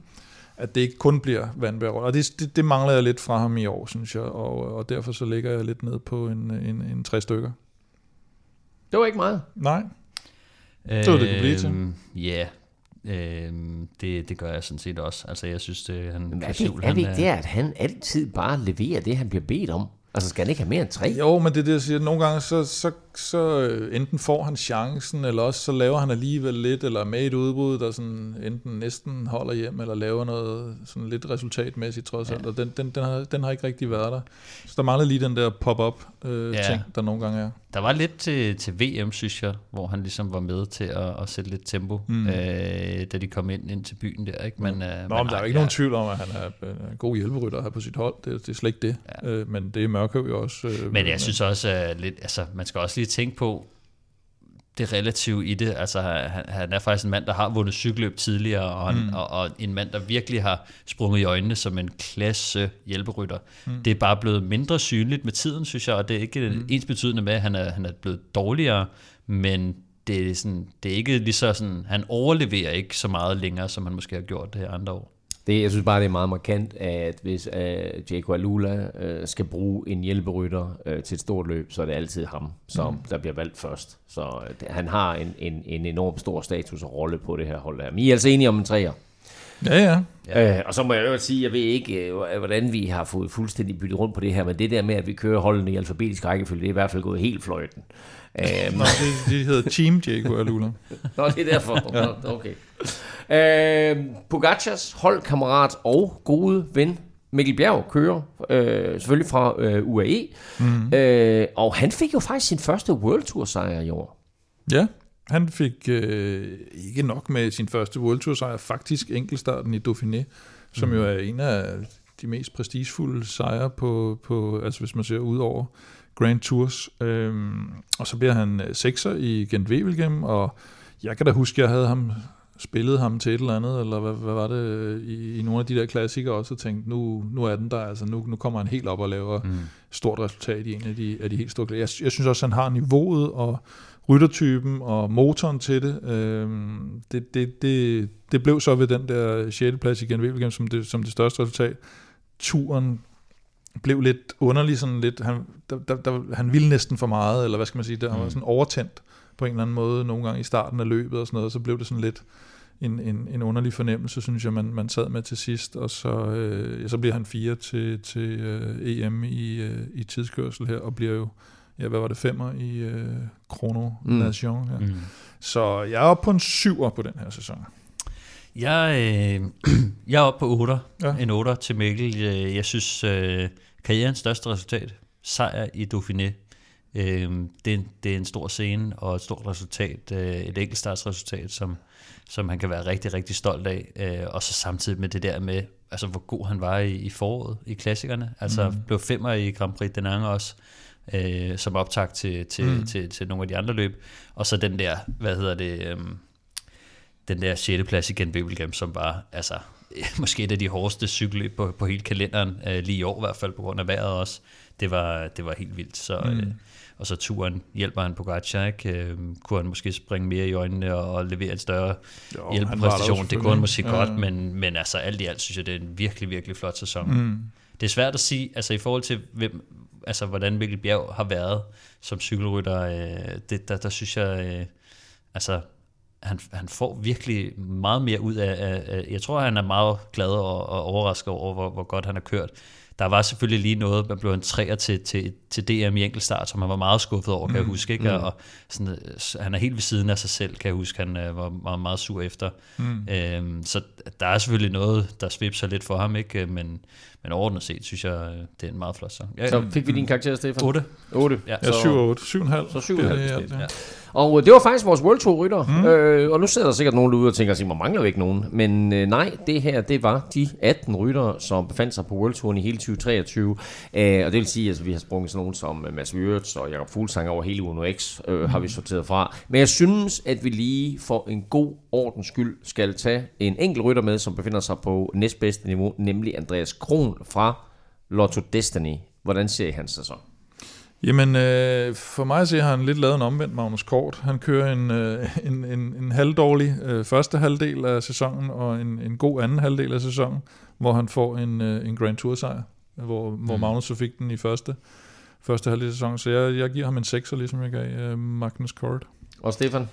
At det ikke kun bliver vandbær. Og det, det, det mangler jeg lidt fra ham i år, synes jeg, og, og derfor så ligger jeg lidt ned på en, en, en tre stykker. Det var ikke meget. Nej. Det var det, kunne blive til. Øhm, ja, Øh, det, det gør jeg sådan set også. Altså, jeg synes, det, han Men er det, er det ikke det, at han altid bare leverer det, han bliver bedt om? Altså, skal han ikke have mere end tre? Jo, men det er det, jeg siger. Nogle gange, så, så så øh, enten får han chancen, eller også så laver han alligevel lidt, eller er med et udbrud, der sådan enten næsten holder hjem, eller laver noget sådan lidt resultatmæssigt trods alt, og den, den, den, har, den har ikke rigtig været der. Så der mangler lige den der pop-up øh, Ja. ting, der nogle gange er. Der var lidt til, til VM, synes jeg, hvor han ligesom var med til at, at sætte lidt tempo, mm. øh, da de kom ind, ind til byen der. Ikke? Men, øh, Nå, men der er jo ikke nogen tvivl om, at han er øh, en god hjælperytter her på sit hold. Det, det er slet ikke det. Ja. Øh, men det er Mørkøv jo også. Øh, Men jeg synes også, at lidt, altså, man skal også lige tænke på det relative i det. Altså, han, han er faktisk en mand, der har vundet cykelløb tidligere, og, han, mm. og, og en mand, der virkelig har sprunget i øjnene som en klasse hjælperytter. Mm. Det er bare blevet mindre synligt med tiden, synes jeg, og det er ikke mm. ens betydende med, at han er, han er blevet dårligere, men det er, sådan, det er ikke lige så sådan, han overleverer ikke så meget længere, som han måske har gjort det her andre år. Det, jeg synes bare, det er meget markant, at hvis uh, Jake Alula uh, skal bruge en hjælperytter uh, til et stort løb, så er det altid ham, som mm. der bliver valgt først. Så uh, han har en, en, en enorm stor status og rolle på det her hold her. Men I er altså enige om en træer. Ja, ja. Ja. Øh, og så må jeg jo sige, jeg ved ikke, øh, hvordan vi har fået fuldstændig byttet rundt på det her, men det der med, at vi kører holdene i alfabetisk rækkefølge, det er i hvert fald gået helt fløjten. Øh, Nå, det, det hedder Team Jaco Alula. Nå, det er derfor. ja. Okay. Øh, Pogacars holdkammerat og gode ven, Mikkel Bjerg, kører øh, selvfølgelig fra øh, UAE. Mm. Øh, og han fik jo faktisk sin første World Tour sejr i år. Ja, han fik øh, ikke nok med sin første World Tour sejr, faktisk enkeltstarten i Dauphiné, som mm. jo er en af de mest prestigefulde sejre på, på altså hvis man ser ud over Grand Tours. Øhm, og så bliver han øh, sekser i Gent Wevelgem, og jeg kan da huske, at jeg havde ham spillet ham til et eller andet, eller hvad, hvad var det, øh, i, i nogle af de der klassikere også, og tænkte, nu, nu er den der, altså nu, nu kommer han helt op og laver mm. stort resultat i en af de, af de helt store jeg, jeg synes også, han har niveauet og ryttertypen og motoren til det. Øhm, det, det, det, det blev så ved den der 6. plads igen Wevelgem som det, som det største resultat. Turen blev lidt underlig, sådan lidt, han, der, der, der, han ville næsten for meget, eller hvad skal man sige, der, han var sådan overtændt på en eller anden måde, nogle gange i starten af løbet og sådan noget, så blev det sådan lidt en, en, en underlig fornemmelse, synes jeg, man, man sad med til sidst, og så, øh, ja, så bliver han fire til, til øh, EM i, øh, i tidskørsel her, og bliver jo, ja, hvad var det, femmer i øh, Chrono Nation. Ja. Mm. Så jeg er oppe på en syver på den her sæson. Jeg, øh, jeg er oppe på 8. Ja. En 8 til Mikkel. Øh, Jeg synes, øh, karrierens største resultat, sejr i Dauphiné. Øh, det, er en- det er en stor scene og et stort resultat. Øh, et enkeltstartsresultat, som, som han kan være rigtig, rigtig stolt af. Øh, og så samtidig med det der med, altså hvor god han var i, i foråret i klassikerne. Altså mm. blev femmer i Grand Prix Denang også øh, som optag til, til, mm. til, til nogle af de andre løb. Og så den der, hvad hedder det, øhm, den der 6. plads igen Wevelgem, som var altså, måske et af de hårdeste cykelløb på, på hele kalenderen, øh, lige i år i hvert fald, på grund af vejret også. Det var, det var helt vildt. Så, mm. øh, og så turen hjælper han Pogacar, ikke? Øh, kunne han måske springe mere i øjnene og, levere en større Jo, hjælpepræstation. Det kunne han måske selvfølgelig. godt, Ja. men, men altså alt i alt synes jeg, det er en virkelig, virkelig flot sæson. Mm. Det er svært at sige, altså i forhold til, hvem, altså, hvordan Mikkel Bjerg har været som cykelrytter, øh, det, der, der synes jeg, øh, altså han, han får virkelig meget mere ud af, af, af jeg tror, han er meget glad og, og overrasket over, hvor, hvor godt han har kørt. Der var selvfølgelig lige noget, man blev en træer til, til, til DM i enkeltstart, som han var meget skuffet over, kan jeg huske. Ikke? Og sådan, øh, han er helt ved siden af sig selv, kan jeg huske. Han øh, var, var meget sur efter. Mm. Øhm, så der er selvfølgelig noget, der svipser lidt for ham, ikke? Men, men overordnet set, synes jeg, det er en meget flot sang. Ja, Så fik vi din karakter, Stefan? 8. 8. Ja. Ja, 7 og 8. 7,5. Så 7,5 bliver det i bestemt, alt, ja. ja. Og øh, det var faktisk vores World Tour rytter. Mm. Øh, og nu sidder der sikkert nogen derude og tænker, at man mangler jo ikke nogen. Men øh, nej, det her, det var de 18 ryttere, som befandt sig på World Touren i hele 2023. Øh, og det vil sige, at altså, vi har sprunget sådan nogen som øh, Mads Wirtz og Jakob Fuglsang over hele Uno X, øh, har vi sorteret fra. Men jeg synes, at vi lige for en god ordens skyld skal tage en enkelt rytter med, som befinder sig på næstbedste niveau, nemlig Andreas Kron fra Lotto Destiny. Hvordan ser I hans sæson? Jamen, øh, for mig har han lidt lavet en omvendt Magnus Kort. Han kører en, øh, en, en, en halvdårlig øh, første halvdel af sæsonen, og en, en god anden halvdel af sæsonen, hvor han får en, øh, en Grand Tour sejr, hvor, hvor Magnus så fik den i første, første halvdel af sæsonen. Så jeg, jeg giver ham en 6'er, ligesom jeg gav øh, Magnus Kort. Og Stefan?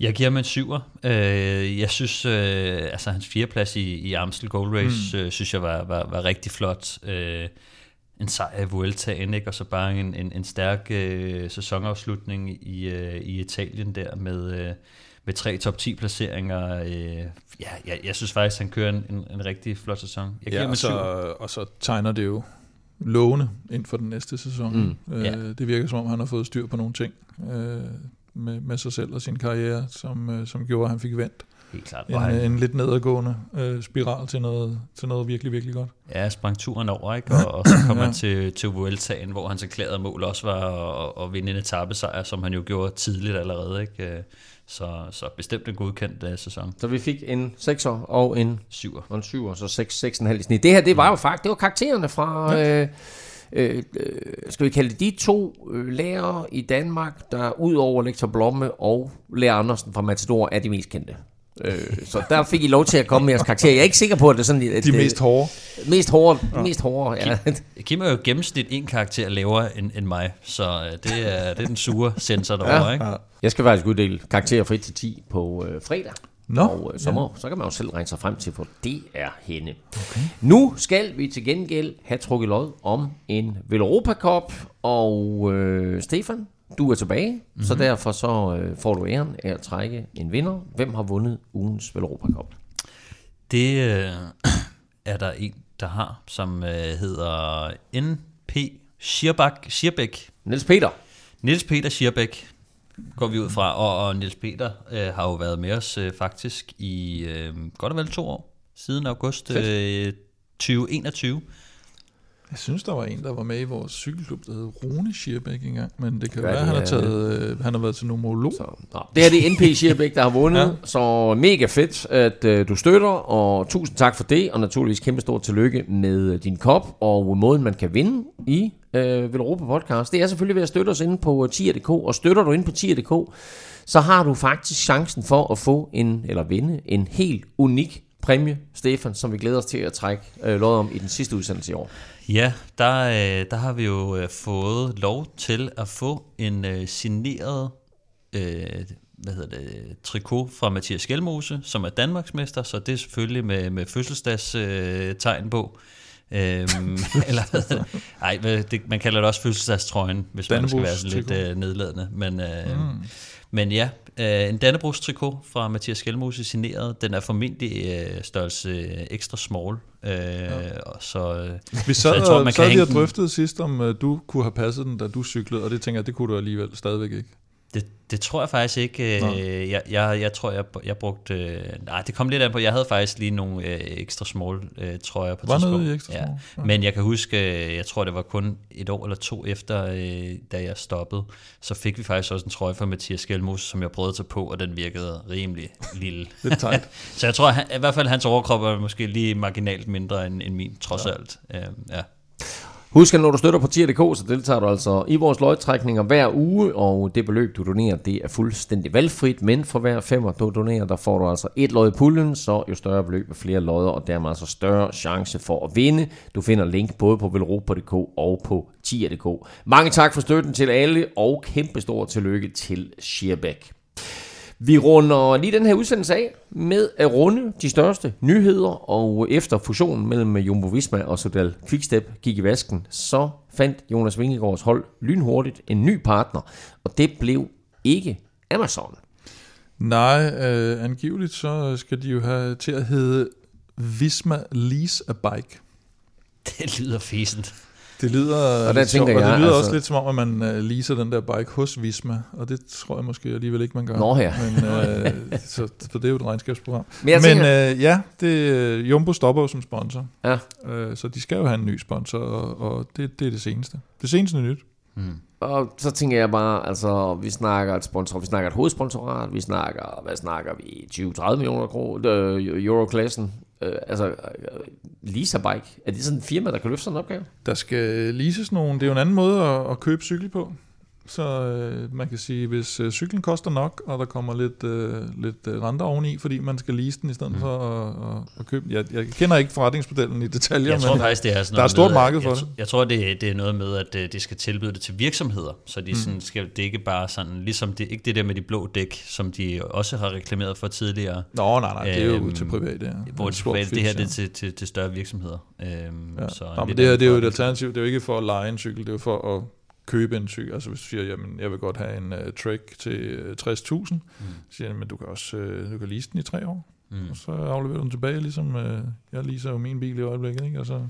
Jeg giver ham en syver. Øh, jeg synes, øh, altså hans fjerdeplads i, i Amstel Gold Race, mm. øh, synes jeg var, var, var rigtig flot. Øh, en sejr i Vueltaen, ikke? og så bare en, en, en stærk øh, sæsonafslutning i, øh, i Italien der med, øh, med tre top 10 placeringer. Øh, ja, jeg, jeg synes faktisk, han kører en, en, en rigtig flot sæson. Jeg giver Ja, ham og, så, og så tegner det jo lovende ind for den næste sæson. Mm. Øh, Ja. Det virker som om, han har fået styr på nogle ting øh, med, med sig selv og sin karriere, som, øh, som gjorde, at han fik vendt Helt klart. en, han, en lidt nedadgående øh, spiral til noget, til noget virkelig, virkelig godt. Ja, sprang turen over, ikke? Og, og så kom Ja. han til, til Vueltaen, hvor hans erklærede mål også var at, at vinde en etappesejr, som han jo gjorde tidligt allerede, ikke? Øh, Så, så bestemt en godkendt uh, sæson. Så vi fik en 6'er og en, Syver. og en 7'er, så 6, 6,5 i snit. Det her, det var jo faktisk, det var karaktererne fra, øh, øh, øh, skal vi kalde det de to øh, lærere i Danmark, der ud over Lektor Blomme og Lærer Andersen fra Matador er de mest kendte. Øh, så der fik I lov til at komme med jeres karakter. Jeg er ikke sikker på, at det er sådan et, De mest hårde. mest hårde, ja. mest hårde, ja. Kim er jo gennemsnit en karakter lavere end, end mig, så øh, det er, det er den sure sensor derovre, Ja. ikke? Jeg skal faktisk uddele karakterer fra 1 til 10 på øh, fredag. Nå, og øh, så, må, så kan man jo selv regne sig frem til, hvor det er henne. Okay. Nu skal vi til gengæld have trukket lod om en Veloropa Cup, og øh, Stefan, du er tilbage, mm-hmm. så derfor så øh, får du æren af at trække en vinder. Hvem har vundet ugens Veloropa Cup? Det øh, er der en, der har, som øh, hedder N.P. Schierbak, Schierbæk. Niels Peter. Niels Peter Schierbæk går vi ud fra, og, og Niels Peter øh, har jo været med os øh, faktisk i øh, godt og vel to år, siden august øh, 2021. Jeg synes, der var en, der var med i vores cykelklub, der hed Rune Schierbæk engang, men det kan Ja, være, det han har, er- taget, øh, han har været til numerolog. Så, nå. Det her det er NP Schierbæk, der har vundet, ja. Så mega fedt, at øh, du støtter, og tusind tak for det, og naturligvis kæmpe stort tillykke med øh, din kop, og måden man kan vinde i øh, Velropa Podcast. Det er selvfølgelig ved at støtte os inde på øh, tier.dk, og støtter du inde på tier.dk, så har du faktisk chancen for at få en, eller vinde, en helt unik præmie, Stefan, som vi glæder os til at trække øh, lod om i den sidste udsendelse i år. Ja, der, øh, der har vi jo øh, fået lov til at få en øh, signeret øh, hvad hedder det, trikot fra Mathias Skelmose, som er Danmarksmester, så det er selvfølgelig med, med fødselsdagstegn øh, på. Øhm, eller hvad? Ej, det, man kalder det også fødselsdagstrøjen, hvis man skal være sådan lidt øh, nedladende. Men, øh, mm. Men ja, øh, en Dannebrogs trikot fra Mathias Skelmose signeret. Den er formentlig øh, størrelse øh, ekstra small. Øh, og så, øh, Vi Så sad, jeg tror, man så kan vi den- drøftede sidst, om du kunne have passet den, da du cyklede, og det tænker jeg, det kunne du alligevel stadigvæk ikke. Det, det tror jeg faktisk ikke. Nå. Øh, jeg, jeg, jeg tror, jeg, jeg brugte... Øh, nej, det kom lidt an på. Jeg havde faktisk lige nogle øh, ekstra small øh, trøjer på Var tidspunkt. noget ekstra ja. small? Ja. Men jeg kan huske, øh, jeg tror, det var kun et år eller to efter, øh, da jeg stoppede, så fik vi faktisk også en trøje fra Mathias Skelmose, som jeg prøvede at tage på, og den virkede rimelig lille. Lidt tight. så jeg tror, han, i hvert fald hans overkrop er måske lige marginalt mindre end, end min, trods ja. alt. Øh, ja. Husk, at når du støtter på tier.dk, så deltager du altså i vores løgtrækninger hver uge, og det beløb, du donerer, det er fuldstændig valgfrit, men for hver femmer, du donerer, der får du altså et lod i puljen, så jo større beløb og flere lodder, og dermed altså større chance for at vinde. Du finder link både på velropa.dk og på tier.dk. Mange tak for støtten til alle, og kæmpe stor tillykke til Sheerback. Vi runder lige den her udsendelse af med at runde de største nyheder, og efter fusionen mellem Jumbo Visma og Sodal Quickstep gik i vasken, så fandt Jonas Vingegaards hold lynhurtigt en ny partner, og det blev ikke Amazon. Nej, øh, angiveligt så skal de jo have til at hedde Visma Lease a Bike. Det lyder fæsent. Det lyder, Og der lidt sjovt, tænker og det jeg, lyder altså- også lidt som om, at man uh, leaser den der bike hos Visma, og det tror jeg måske alligevel ikke, man gør. Nå ja. Men, uh, så, for det er jo et regnskabsprogram. Men jeg Men tænker- uh, ja, det, Jumbo stopper jo som sponsor, Ja. uh, så de skal jo have en ny sponsor, og, og det, det er det seneste. Det seneste nyt. Mm. Og så tænker jeg bare, altså, vi snakker et sponsor, vi snakker et hovedsponsorat, vi snakker, hvad snakker vi, 20-30 millioner kroner, øh, euroklassen, øh, altså, øh, Lisa Bike, er det sådan en firma, der kan løfte sådan en opgave? Der skal leases nogen, det er jo en anden måde at, at købe cykel på. Så øh, man kan sige, hvis øh, cyklen koster nok, og der kommer lidt, øh, lidt øh, renter oveni, fordi man skal lease den i stedet mm. for at, at, at købe den. Jeg, jeg kender ikke forretningsmodellen i detaljer, Jeg tror men faktisk, det er sådan der er et stort med, marked for jeg, det. Jeg tror, det, det er noget med, at øh, de skal tilbyde det til virksomheder, så de sådan skal, det ikke bare sådan, ligesom det, ikke det der med de blå dæk, som de også har reklameret for tidligere, Nå, nej, nej, det er jo Øhm, til private. Ja. hvor det, stor det, det her det er til, til, til større virksomheder. Øhm, Ja. så Nå, men det her det er jo et alternativ. Det er jo ikke for at lege en cykel, det er jo for at købe en cykel. Altså hvis du siger, jamen jeg vil godt have en uh, Trek til uh, 60.000, mm. så siger jeg, men du kan også uh, du kan lease den i tre år. Mm. Og så afleverer du den tilbage, ligesom uh, jeg leaser jo min bil i øjeblikket, ikke? Og så,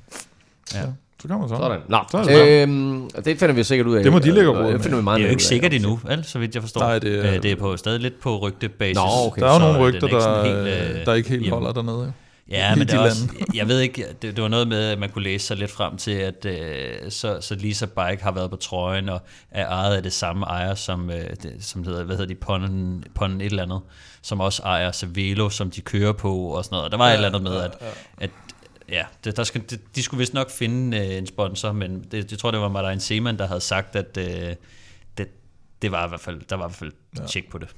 Ja. ja. så, man sådan. Sådan. Nå, Så det øhm, det finder vi sikkert ud af. Det må de lægge råd Det finder vi meget Det er jo ikke ud af. sikkert endnu, vel, så vidt jeg forstår. Nej, det er- Øh, det er på, stadig lidt på rygtebasis. Nå, okay. Der er jo nogle rygter, der, helt, øh, der ikke helt holder dernede. Ja, men det de er også, jeg ved ikke, det, det var noget med, at man kunne læse sig lidt frem til, at øh, så, så Lisa Bike har været på trøjen og er ejet af det samme ejer, som, øh, det, som hedder, hvad hedder de, Ponnen, Ponnen et eller andet, som også ejer Cervelo, som de kører på og sådan noget. Og der var ja, et eller andet med, at, at ja, det, der skal, det, de skulle vist nok finde øh, en sponsor, men det, jeg tror, det var Martin Seaman, der havde sagt, at øh, det, det var i hvert fald, der var i hvert fald ja. tjek på det.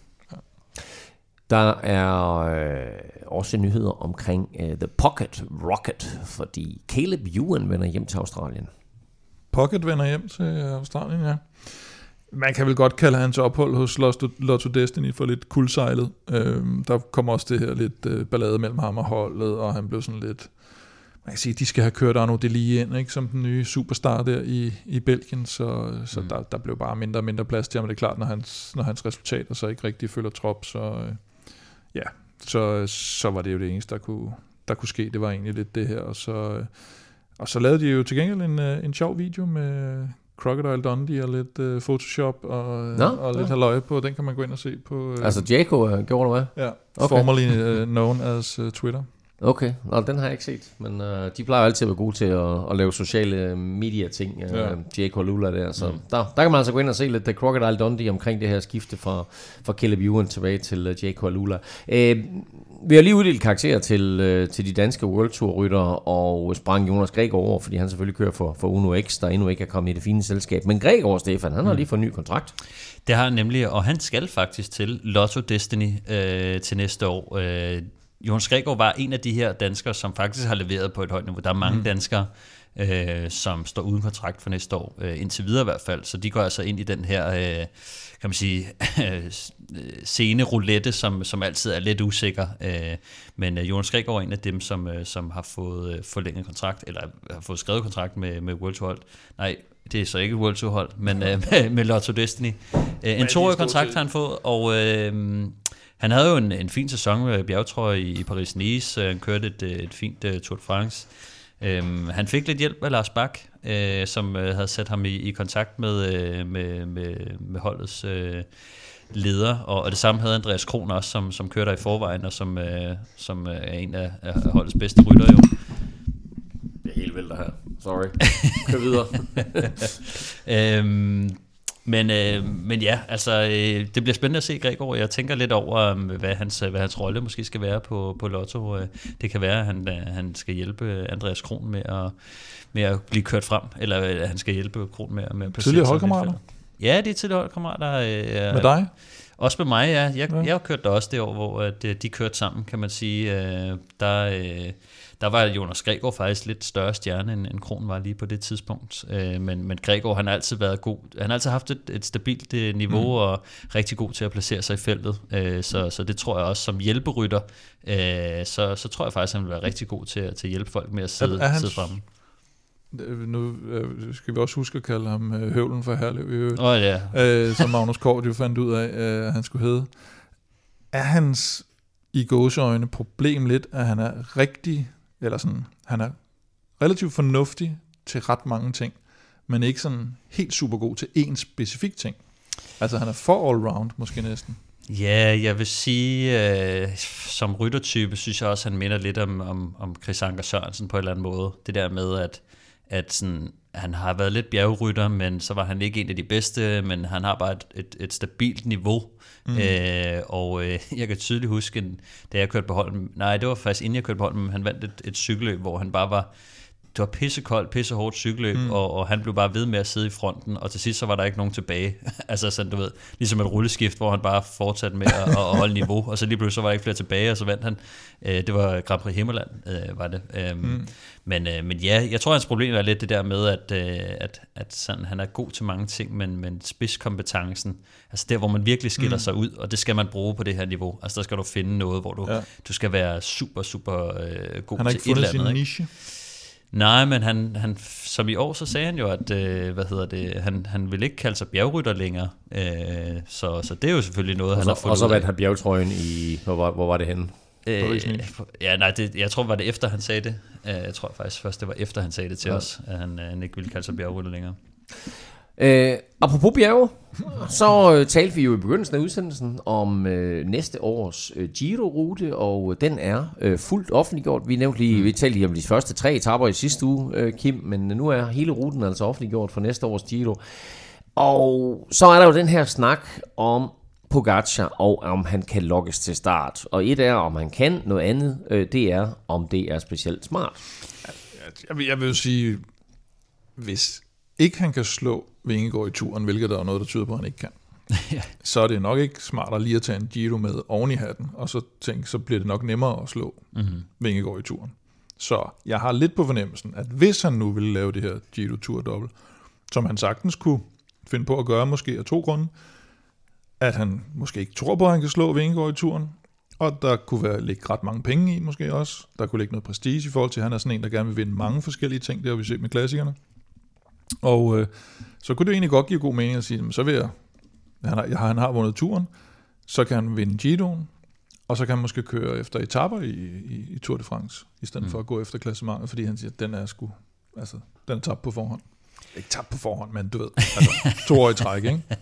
Der er øh, også nyheder omkring øh, The Pocket Rocket, fordi Caleb Ewan vender hjem til Australien. Pocket vender hjem til Australien, ja. Man kan vel godt kalde hans ophold hos Lotto, Destiny for lidt kuldsejlet. Øhm, der kommer også det her lidt øh, ballade mellem ham og holdet, og han blev sådan lidt... Man kan sige, de skal have kørt Arno Deli ind, ikke, som den nye superstar der i, i Belgien, så, så mm. der, der blev bare mindre og mindre plads til ham. Det er klart, når hans, når hans resultater så ikke rigtig følger trop, så øh, ja, så, så var det jo det eneste, der kunne, der kunne ske. Det var egentlig lidt det her, og så... Og så lavede de jo til gengæld en, øh, en sjov video med Crocodile Dundee og lidt øh, Photoshop og, Nå, og lidt ja. halløj på. Den kan man gå ind og se på. Øh, Altså Jaco øh, gjorde det hvad? ja, okay. formerly uh, known as uh, Twitter. Okay, Nå, den har jeg ikke set, men øh, de plejer altid at være gode til at, at lave sociale media-ting, øh, Ja. ja. Jake og Lula der, så mm. der, der kan man altså gå ind og se lidt The Crocodile Dundee omkring det her skifte fra, fra Caleb Ewan tilbage til uh, Jake og Lula. Øh, vi har lige uddelt karakterer til, øh, til de danske World Tour ryttere og sprang Jonas Gregor over, fordi han selvfølgelig kører for, for Uno X, der endnu ikke er kommet i det fine selskab. Men Gregor, Stefan, han har lige fået en ny kontrakt. Det har han nemlig, og han skal faktisk til Lotto Destiny øh, til næste år. Øh, Jonas Gregor var en af de her danskere, som faktisk har leveret på et højt niveau. Der er mange mm. danskere, øh, som står uden kontrakt for næste år, øh, indtil videre i hvert fald. Så de går altså ind i den her, øh, kan man sige, scene roulette, som, som altid er lidt usikker. Øh, men øh, Jonas Gregor er en af dem, som, øh, som har fået øh, forlænget kontrakt, eller har fået skrevet kontrakt med, med World Tour hold. Nej, det er så ikke World Tour hold, men øh, med, med Lotto Destiny. Øh, en toårig kontrakt har han fået, og øh, han havde jo en, en fin sæson med bjergtrøje i, i Paris-Nice. Øh, Han kørte et, øh, et fint uh, Tour de France. Øhm, han fik lidt hjælp af Lars Bak, øh, som øh, havde sat ham i, i kontakt med, øh, med, med, med holdets øh, leder, og, og det samme havde Andreas Kron også, som, som kørte der i forvejen, og som, øh, som øh, er en af, af holdets bedste rytter jo. Det er helt vildt her. Sorry. Kør videre. øhm, men, øh, men ja, altså, øh, det bliver spændende at se Gregor. Jeg tænker lidt over, øh, hvad hans, hvad hans rolle måske skal være på, på Lotto. Øh, Det kan være, at han, øh, han skal hjælpe Andreas Kron med at, med at blive kørt frem, eller øh, han skal hjælpe Kron med, med at placere Tidligere holdkammerater? Ja, det er tidligere holdkammerater. Øh, Med dig? Også med mig, ja. Jeg, Ja. jeg har kørt der også det år, hvor at, øh, de kørte sammen, kan man sige. Øh, Der, øh, der var Jonas Gregor faktisk lidt større stjerne, end, end Kron var lige på det tidspunkt. Øh, Men, men Gregor, han har altid været god. Han har altid haft et, et stabilt øh, niveau, mm. og rigtig god til at placere sig i feltet. Øh, Så, så det tror jeg også, som hjælperytter, øh, så, så tror jeg faktisk, han vil være rigtig god til, at- til at hjælpe folk med at sidde, er han- sidde fremme. Øh, Nu øh, skal vi også huske at kalde ham Høvlen for Herlev, i øvrigt. Oh, ja, øh, som Magnus Kort jo fandt ud af, øh, at han skulle hedde. Er hans i gåseøjne problem lidt, at han er rigtig, eller sådan, han er relativt fornuftig til ret mange ting, men ikke sådan helt super god til én specifik ting. Altså han er for all-round måske næsten. Ja, jeg vil sige, øh, som ryttertype, synes jeg også, han minder lidt om, om, om Chris Anker Sørensen på en eller anden måde. Det der med, at, at sådan, han har været lidt bjergrytter, men så var han ikke en af de bedste, men han har bare et, et, et stabilt niveau. Mm. Øh, og øh, jeg kan tydeligt huske, da jeg kørte på Holmen, nej, det var faktisk inden jeg kørte på Holmen, han vandt et, et cykelløb, hvor han bare var det var pissekoldt, pissehårdt cykelløb, mm. og, og han blev bare ved med at sidde i fronten, og til sidst så var der ikke nogen tilbage. altså sådan, du ved, ligesom et rulleskift, hvor han bare fortsatte med at, at holde niveau, og så lige pludselig så var der ikke flere tilbage, og så vandt han. Øh, det var Grand Prix Himmerland, øh, var det. Øhm, mm. men, øh, men ja, jeg tror, hans problem er lidt det der med, at, øh, at, at sådan, han er god til mange ting, men, men spidskompetencen, altså der, hvor man virkelig skiller mm. sig ud, og det skal man bruge på det her niveau. Altså der skal du finde noget, hvor du, ja. du skal være super, super øh, god Han har ikke til et eller fundet andet. sin ikke? niche. Nej, men han, han, som i år, så sagde han jo, at øh, hvad hedder det, han, han vil ikke kalde sig bjergrytter længere. Øh, så, så det er jo selvfølgelig noget, Og han så, har fundet og så vandt han bjergetrøjen i... Hvor var, hvor var det henne? Øh, ja, nej, det, jeg tror, var det efter, han sagde det. Øh, Jeg tror faktisk først, det var efter, han sagde det til ja. os, at han, øh, han ikke ville kalde sig bjergrytter længere. Øh, apropos bjerge, så øh, talte vi jo i begyndelsen af udsendelsen om øh, næste års øh, Giro-rute, og den er øh, fuldt offentliggjort. Vi nævnte lige, vi talte lige om de første tre etapper i sidste uge, øh, Kim, men nu er hele ruten altså offentliggjort for næste års Giro. Og så er der jo den her snak om Pogacar, og om han kan lokkes til start. Og et er, om han kan, noget andet, øh, det er, om det er specielt smart. Jeg vil, jeg vil jo sige, hvis ikke han kan slå Vingegaard i turen, hvilket der er noget, der tyder på, at han ikke kan, Ja. så er det nok ikke smartere lige at tage en Giro med oven i hatten, og så tænke, så bliver det nok nemmere at slå mm-hmm. Vingegaard i turen. Så jeg har lidt på fornemmelsen, at hvis han nu ville lave det her Giro Tour dobbelt, som han sagtens kunne finde på at gøre, måske af to grunde, at han måske ikke tror på, at han kan slå Vingegaard i turen, og der kunne være, ligge ret mange penge i måske også. Der kunne ligge noget prestige i forhold til, at han er sådan en, der gerne vil vinde mange forskellige ting. Det har vi set med klassikerne. Og øh, så kunne det egentlig godt give god mening at sige, "Jamen, så vil jeg, han har, han har vundet turen, så kan han vinde Giroen, og så kan han måske køre efter etapper i, i, i Tour de France, i stedet mm. for at gå efter klassementet, fordi han siger, at den er sgu, altså, den er tabt på forhånd. Ikke tabt på forhånd, men du ved, altså, to år i træk, ikke?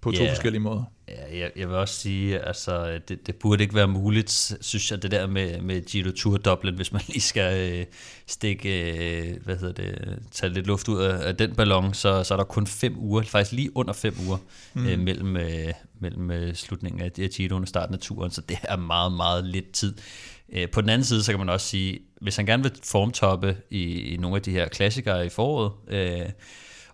På to Ja. forskellige måder. Ja, jeg, jeg vil også sige, altså, det, det burde ikke være muligt, synes jeg, det der med, med Giro Tour Dublin, hvis man lige skal øh, stikke, øh, hvad hedder det, tage lidt luft ud af, af den ballon, så, så er der kun fem uger, faktisk lige under fem uger, mm. øh, mellem, øh, mellem øh, slutningen af, af Giroen og starten af turen, så det er meget, meget lidt tid. Øh, på den anden side, så kan man også sige, hvis han gerne vil formtoppe i, i nogle af de her klassikere i foråret, øh,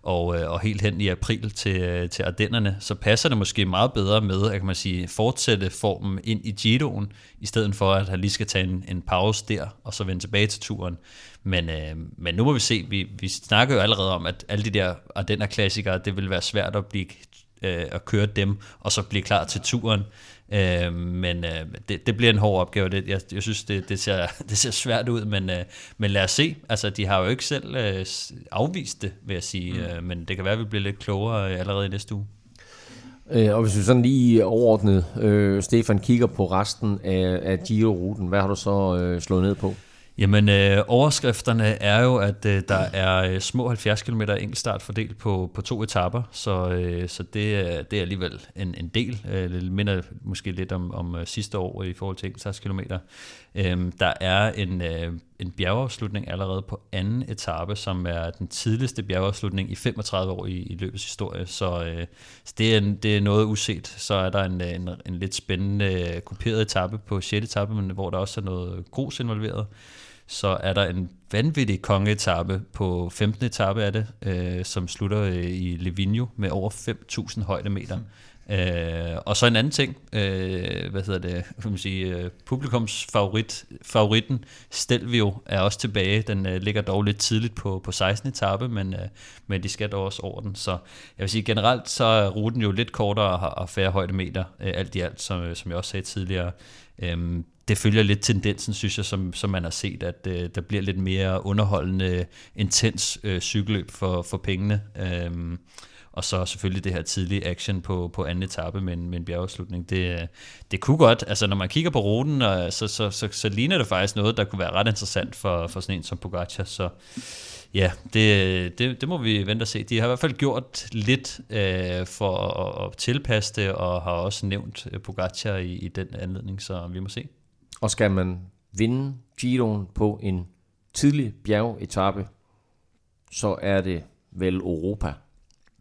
og, øh, og helt hen i april til, øh, til Ardennerne, så passer det måske meget bedre med, at kan man sige, fortsætte formen ind i Giroen, i stedet for at han lige skal tage en, en pause der, og så vende tilbage til turen. Men, øh, men nu må vi se, vi, vi snakker jo allerede om, at alle de der Ardenner-klassikere, det vil være svært at blive øh, at køre dem, og så blive klar til turen. Øh, men øh, det, det bliver en hård opgave. Det, jeg, jeg synes, det, det, ser, det ser svært ud, men, øh, men lad os se. Altså, de har jo ikke selv øh, afvist det, vil jeg sige. Mm. Øh, men det kan være, at vi bliver lidt klogere øh, allerede i næste uge. Øh, og hvis vi sådan lige overordnet, øh, Stefan, kigger på resten af, af Giro-ruten, hvad har du så øh, slået ned på? Jamen, øh, overskrifterne er jo, at øh, der er øh, små 70 km enkeltstart fordelt på, på to etapper, så, øh, så det, er, det er alligevel en, en del. Øh, det minder måske lidt om, om øh, sidste år i forhold til enkeltstartskilometer. Øh, der er en, øh, en bjergeafslutning allerede på anden etape, som er den tidligste bjergeafslutning i 35 år i, i løbets historie, så, øh, så det, er, en- det er noget uset. Så er der en, øh, en, en lidt spændende øh, kuperet etape på 6. etape, men hvor der også er noget grus involveret så er der en vanvittig kongeetappe på 15. etape af det, øh, som slutter øh, i Livigno med over 5.000 højdemeter. Øh, og så en anden ting, øh, hvad hedder det, kan man sige, øh, publikums favorit, favoritten Stelvio er også tilbage. Den øh, ligger dog lidt tidligt på, på 16. etape, men, øh, men de skal dog også over den. Så jeg vil sige, generelt så er ruten jo lidt kortere og har og færre højdemeter, øh, alt i alt, som, øh, som jeg også sagde tidligere. Øhm, det følger lidt tendensen, synes jeg, som, som man har set, at øh, der bliver lidt mere underholdende, intens øh, cykelløb for, for pengene. Øhm, og så selvfølgelig det her tidlige action på, på anden etape med en, med en bjergeslutning. Det, øh, det kunne godt, altså når man kigger på ruten, og, så, så, så, så ligner det faktisk noget, der kunne være ret interessant for, for sådan en som Pogacar. Så ja, det, det, det må vi vente og se. De har i hvert fald gjort lidt øh, for at, at tilpasse det, og har også nævnt øh, Pogacar i, i den anledning, så vi må se. Og skal man vinde Giroen på en tidlig bjergetappe, så er det vel Europa,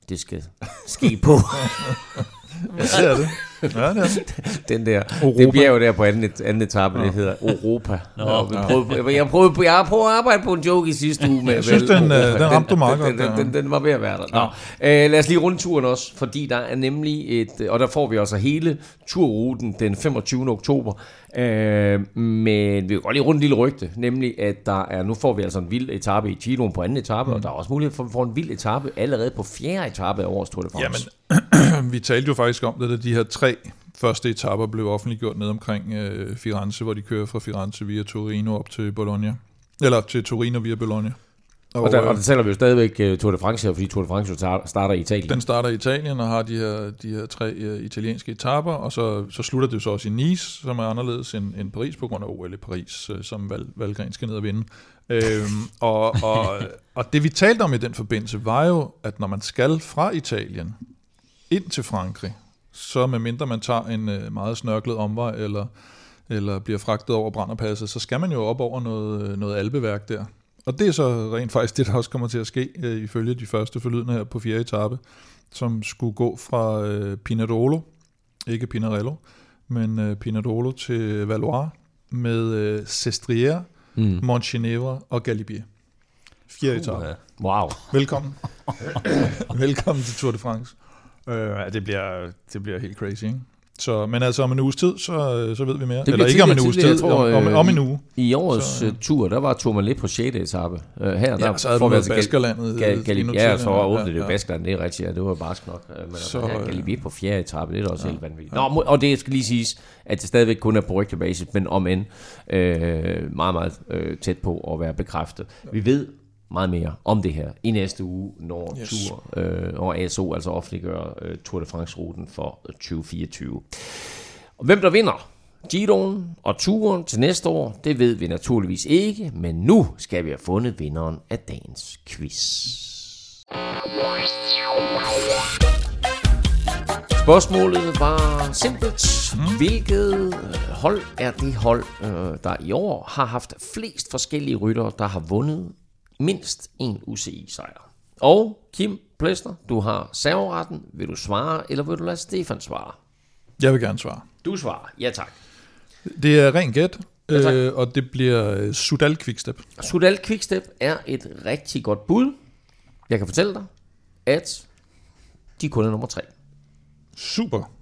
det skal ske på. Jeg ser det. Ja, det er. Den der, Europa. det bjerg der på anden, et- anden etape, det hedder Europa. Nå, jeg, prøvede, jeg, prøvede, jeg har prøvet at arbejde på en joke i sidste uge med Jeg synes, vel, den, øh, Europa. den ramte du meget den, godt den, den, den, var ved at være der. Nå. Øh, lad os lige runde turen også, fordi der er nemlig et, og der får vi altså hele turruten den 25. oktober. Øh, men vi kan godt lige runde en lille rygte, nemlig at der er, nu får vi altså en vild etape i Chiloen på anden etape, mm. og der er også mulighed for, at vi får en vild etape allerede på fjerde etape af årets Tour de France. Jamen, vi talte jo faktisk om det, da de her tre første etapper blev offentliggjort ned omkring øh, Firenze, hvor de kører fra Firenze via Torino op til Bologna. Eller til Torino via Bologna. og, der, øh, og der taler vi jo stadigvæk uh, Tour de France her, fordi Tour de France starter, i Italien. Den starter i Italien og har de her, de her tre uh, italienske etapper, og så, så slutter det jo så også i Nice, som er anderledes end, end Paris på grund af OL i Paris, uh, som Val, Valgren skal ned og vinde. Øhm, og, og, og det vi talte om i den forbindelse var jo, at når man skal fra Italien ind til Frankrig, så med mindre man tager en uh, meget snørklet omvej, eller, eller bliver fragtet over Branderpasset, så skal man jo op over noget, noget alpeværk der. Og det er så rent faktisk det, der også kommer til at ske, øh, ifølge de første forlydende her på fjerde etape, som skulle gå fra øh, Pinarolo, ikke Pinarello, men øh, Pinarolo til Valois, med øh, Sestriere, mm. Montgenèvre og Galibier. Fjerde etape. Wow. Velkommen. Velkommen til Tour de France. Øh, ja, det, bliver, det bliver helt crazy, ikke? Så, men altså om en uges tid, så, så ved vi mere. bliver Eller ikke om en uges tid, tror, om, om, øh, om en uge. I årets Så, så, uh, tur, der var Tourmalet på 6. etape. Uh, her, der Ja, så havde får vi altså Gal- Baskerlandet. Gal- øh, Gal- endnu ja, så åbnede det jo ja. Baskerland, det er rigtigt, ja, det var barsk nok. Men Så, så, her, øh, Galibier på 4. etape, det er da også ja, helt vanvittigt. Nå, og det skal lige siges, at det stadigvæk kun er på rygtebasis, men om end øh, meget, meget øh, tæt på at være bekræftet. Vi ved meget mere om det her i næste uge, når Yes. tur øh, og ASO altså offentliggør øh, Tour de France-ruten for 2024. Og hvem der vinder Giroen og turen til næste år, det ved vi naturligvis ikke, men nu skal vi have fundet vinderen af dagens quiz. Spørgsmålet var simpelt. Hvilket hold er det hold, øh, der i år har haft flest forskellige ryttere, der har vundet mindst en UCI-sejr? Og Kim Plesner, du har serveretten. Vil du svare, eller vil du lade Stefan svare? Jeg vil gerne svare. Du svarer. Ja tak. Det er ren gæt, Ja, tak. øh, og det bliver øh, Sudal Quickstep. Sudal Quickstep er et rigtig godt bud. Jeg kan fortælle dig, at de kun er nummer 3. Super.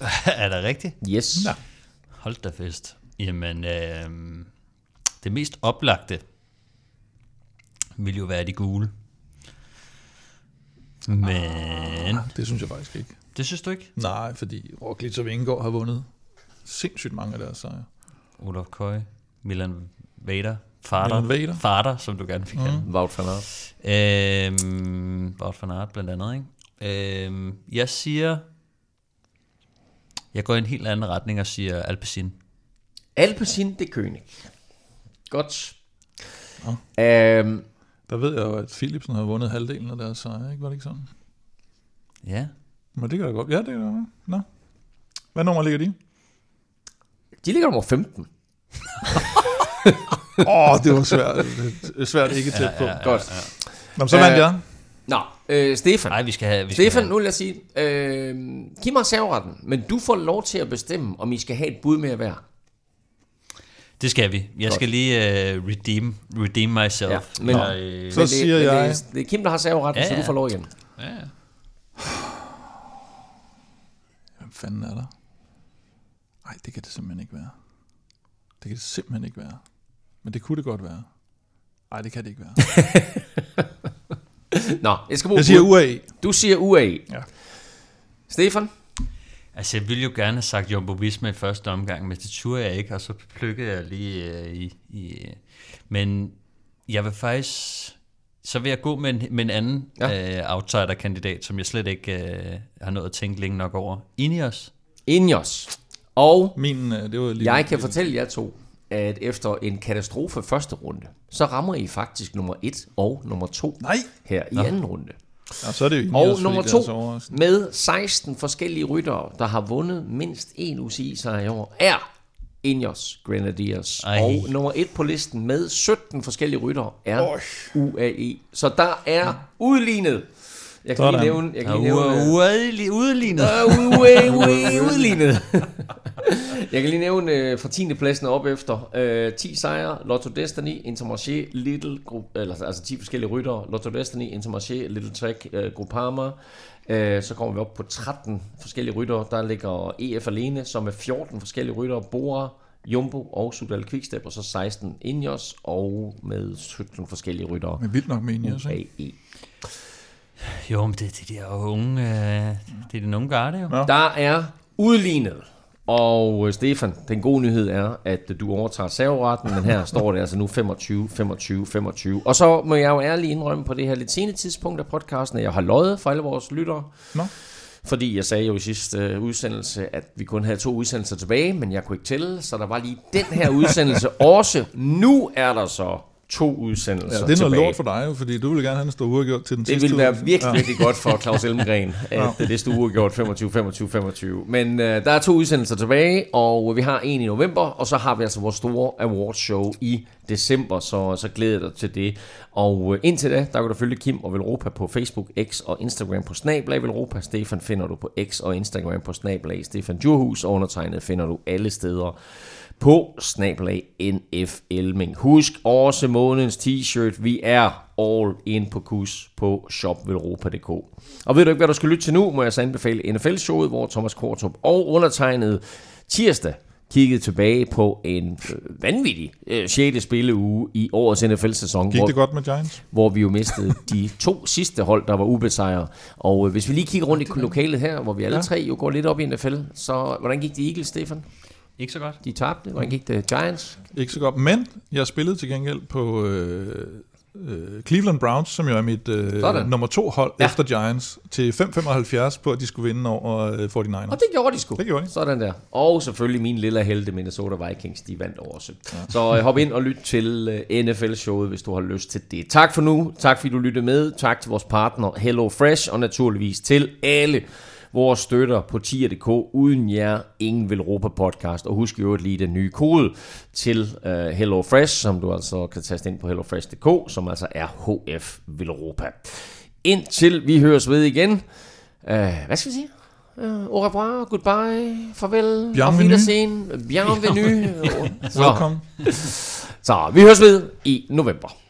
er det rigtigt? Yes. Ja. Hold da fest. Jamen, øh, det mest oplagte vil jo være de gule. Men, Det synes jeg faktisk ikke. det synes du ikke? Nej, fordi Roglic og Vingegaard har vundet sindssygt mange af deres sejre. Olaf Køj, Milan Vader, Farter, Milan Vader. Farter, som du gerne fik mm. kalde Wout van Aert. Øhm, Wout van Aert blandt andet, ikke? Øhm, jeg siger... Jeg går i en helt anden retning og siger Alpecin. Alpecin de König. Godt. Øhm, Der ved jeg jo, at Philipsen har vundet halvdelen af deres sejre, ikke? Var det ikke sådan? Ja. Men det kan da godt. Ja, det kan da. Nå. Hvad nummer ligger de? de ligger nummer 15. Åh, oh, det var svært, det er svært ikke tæt på. Godt. Nå, men så vandt Øh, jeg. Nå, øh, Stefan. Nej, vi skal have... Vi skal Stefan, have, nu vil jeg sige, øh, giv mig serveretten, men du får lov til at bestemme, om I skal have et bud med hver. Det skal vi. Jeg skal lige uh, redeem, redeem myself. Ja, men- jeg, øh, Så Men siger men jeg- Det, er- det er Kim, der har serveretten, Ja, så du ja. får lov igen. ja. Hvem fanden er der? Nej, det kan det simpelthen ikke være. Det kan det simpelthen ikke være. Men det kunne det godt være. Nej, det kan det ikke være. Nå, jeg skal bruge Jeg siger. UAE. Du siger UAE. Ja. Stefan? Altså, jeg ville jo gerne have sagt Jumbo Visma i første omgang, men det turde jeg ikke, og så plukkede jeg lige øh, i, i... Men jeg vil faktisk... Så vil jeg gå med en, med en anden Ja. øh, outsider-kandidat, som jeg slet ikke øh, har nået at tænke længe nok over. Ineos. Ineos. Og Min, øh, det var lige jeg kan fortælle jer to, at efter en katastrofe første runde, så rammer I faktisk nummer 1 og nummer 2 Nej, her i anden runde. Ja, så er det jo Og fordi nummer er to, med 16 forskellige ryttere, der har vundet mindst en UCI-sejr i år, er Ineos Grenadiers. Ej. Og nummer 1 på listen med 17 forskellige ryttere er UAE. Så der er udlignet Jeg kan lige Sådan. nævne... Jeg kan Og lige nævne udlignet. Udlignet. jeg kan lige nævne øh, fra 10. pladsen op efter øh, 10 sejre, Lotto Destiny, Intermarché, Little, Gru- eller, altså 10 forskellige ryttere, Lotto Destiny, Intermarché, Little Trek, øh, Groupama. Øh, så kommer vi op på 13 forskellige ryttere. Der ligger EF alene, som er 14 forskellige ryttere, Bora, Jumbo og Sudal Quickstep, og så 16 Ineos, og med 17 forskellige ryttere. Men vildt nok med Ineos, ikke? UAE. Jo, men det, det, det er jo unge, øh, det er den unge garde jo. Ja. Der er udlignet. Og øh, Stefan, den gode nyhed er, at du overtager serveretten, men her står det altså nu 25, 25, 25. Og så må jeg jo ærligt indrømme på det her lidt sene tidspunkt af podcasten, at jeg har løjet for alle vores lyttere. Nå. Fordi jeg sagde jo i sidste øh, udsendelse, at vi kun havde to udsendelser tilbage, men jeg kunne ikke tælle, så der var lige den her udsendelse også. Nu er der så to udsendelser Ja, det er noget tilbage. lort for dig fordi du ville gerne have en stor uafgjort til den Det sidste ville være virkelig, Ja. virkelig godt for Claus Elmgren, at ja. det stod uafgjort 25, 25, 25. Men øh, der er to udsendelser tilbage, og vi har en i november, og så har vi altså vores store awardshow i december, så, så glæder jeg dig til det. Og øh, indtil da, der kan du følge Kim og Velropa på Facebook, X og Instagram på Snablag Velropa. Stefan finder du på X og Instagram på Snablag Stefan Djurhus, og undertegnet finder du alle steder på snabelag NF Elming. Husk også månedens t-shirt. Vi er all in på kus på shopvelropa.dk. Og ved du ikke, hvad du skal lytte til nu, må jeg så anbefale NFL-showet, hvor Thomas Kortrup og undertegnet tirsdag kiggede tilbage på en øh, vanvittig øh, 6. spilleuge i årets NFL-sæson, Gik hvor, det godt med Giants? hvor vi jo mistede de to sidste hold, der var ubesejret. Og øh, hvis vi lige kigger rundt i lokalet her, hvor vi alle Ja. tre jo går lidt op i NFL, så hvordan gik det Eagles, Stefan? Ikke så godt. De tabte. Hvordan gik det Giants? Ikke så godt. Men jeg spillede til gengæld på øh, øh, Cleveland Browns, som jo er mit øh, Sådan. nummer to hold Ja. efter Giants, til 5,75 på, at de skulle vinde over øh, 49ers. Og det gjorde de sgu. Det gjorde de. Sådan der. Og selvfølgelig min lille helte Minnesota Vikings, de vandt også. Ja. Så øh, hop ind og lyt til øh, NFL-showet, hvis du har lyst til det. Tak for nu. Tak fordi du lyttede med. Tak til vores partner Hello Fresh, og naturligvis til alle vores støtter på tier.dk. Uden jer, ingen vil Europa podcast. Og husk jo lige den nye kode til uh, Hello Fresh, som du altså kan taste ind på hellofresh.dk, som altså er HF Velropa. Indtil vi høres ved igen. Uh, hvad skal vi sige? Uh, au revoir, goodbye, farvel, Bienvenue. Bienvenue. så, Welcome. så vi høres ved i november.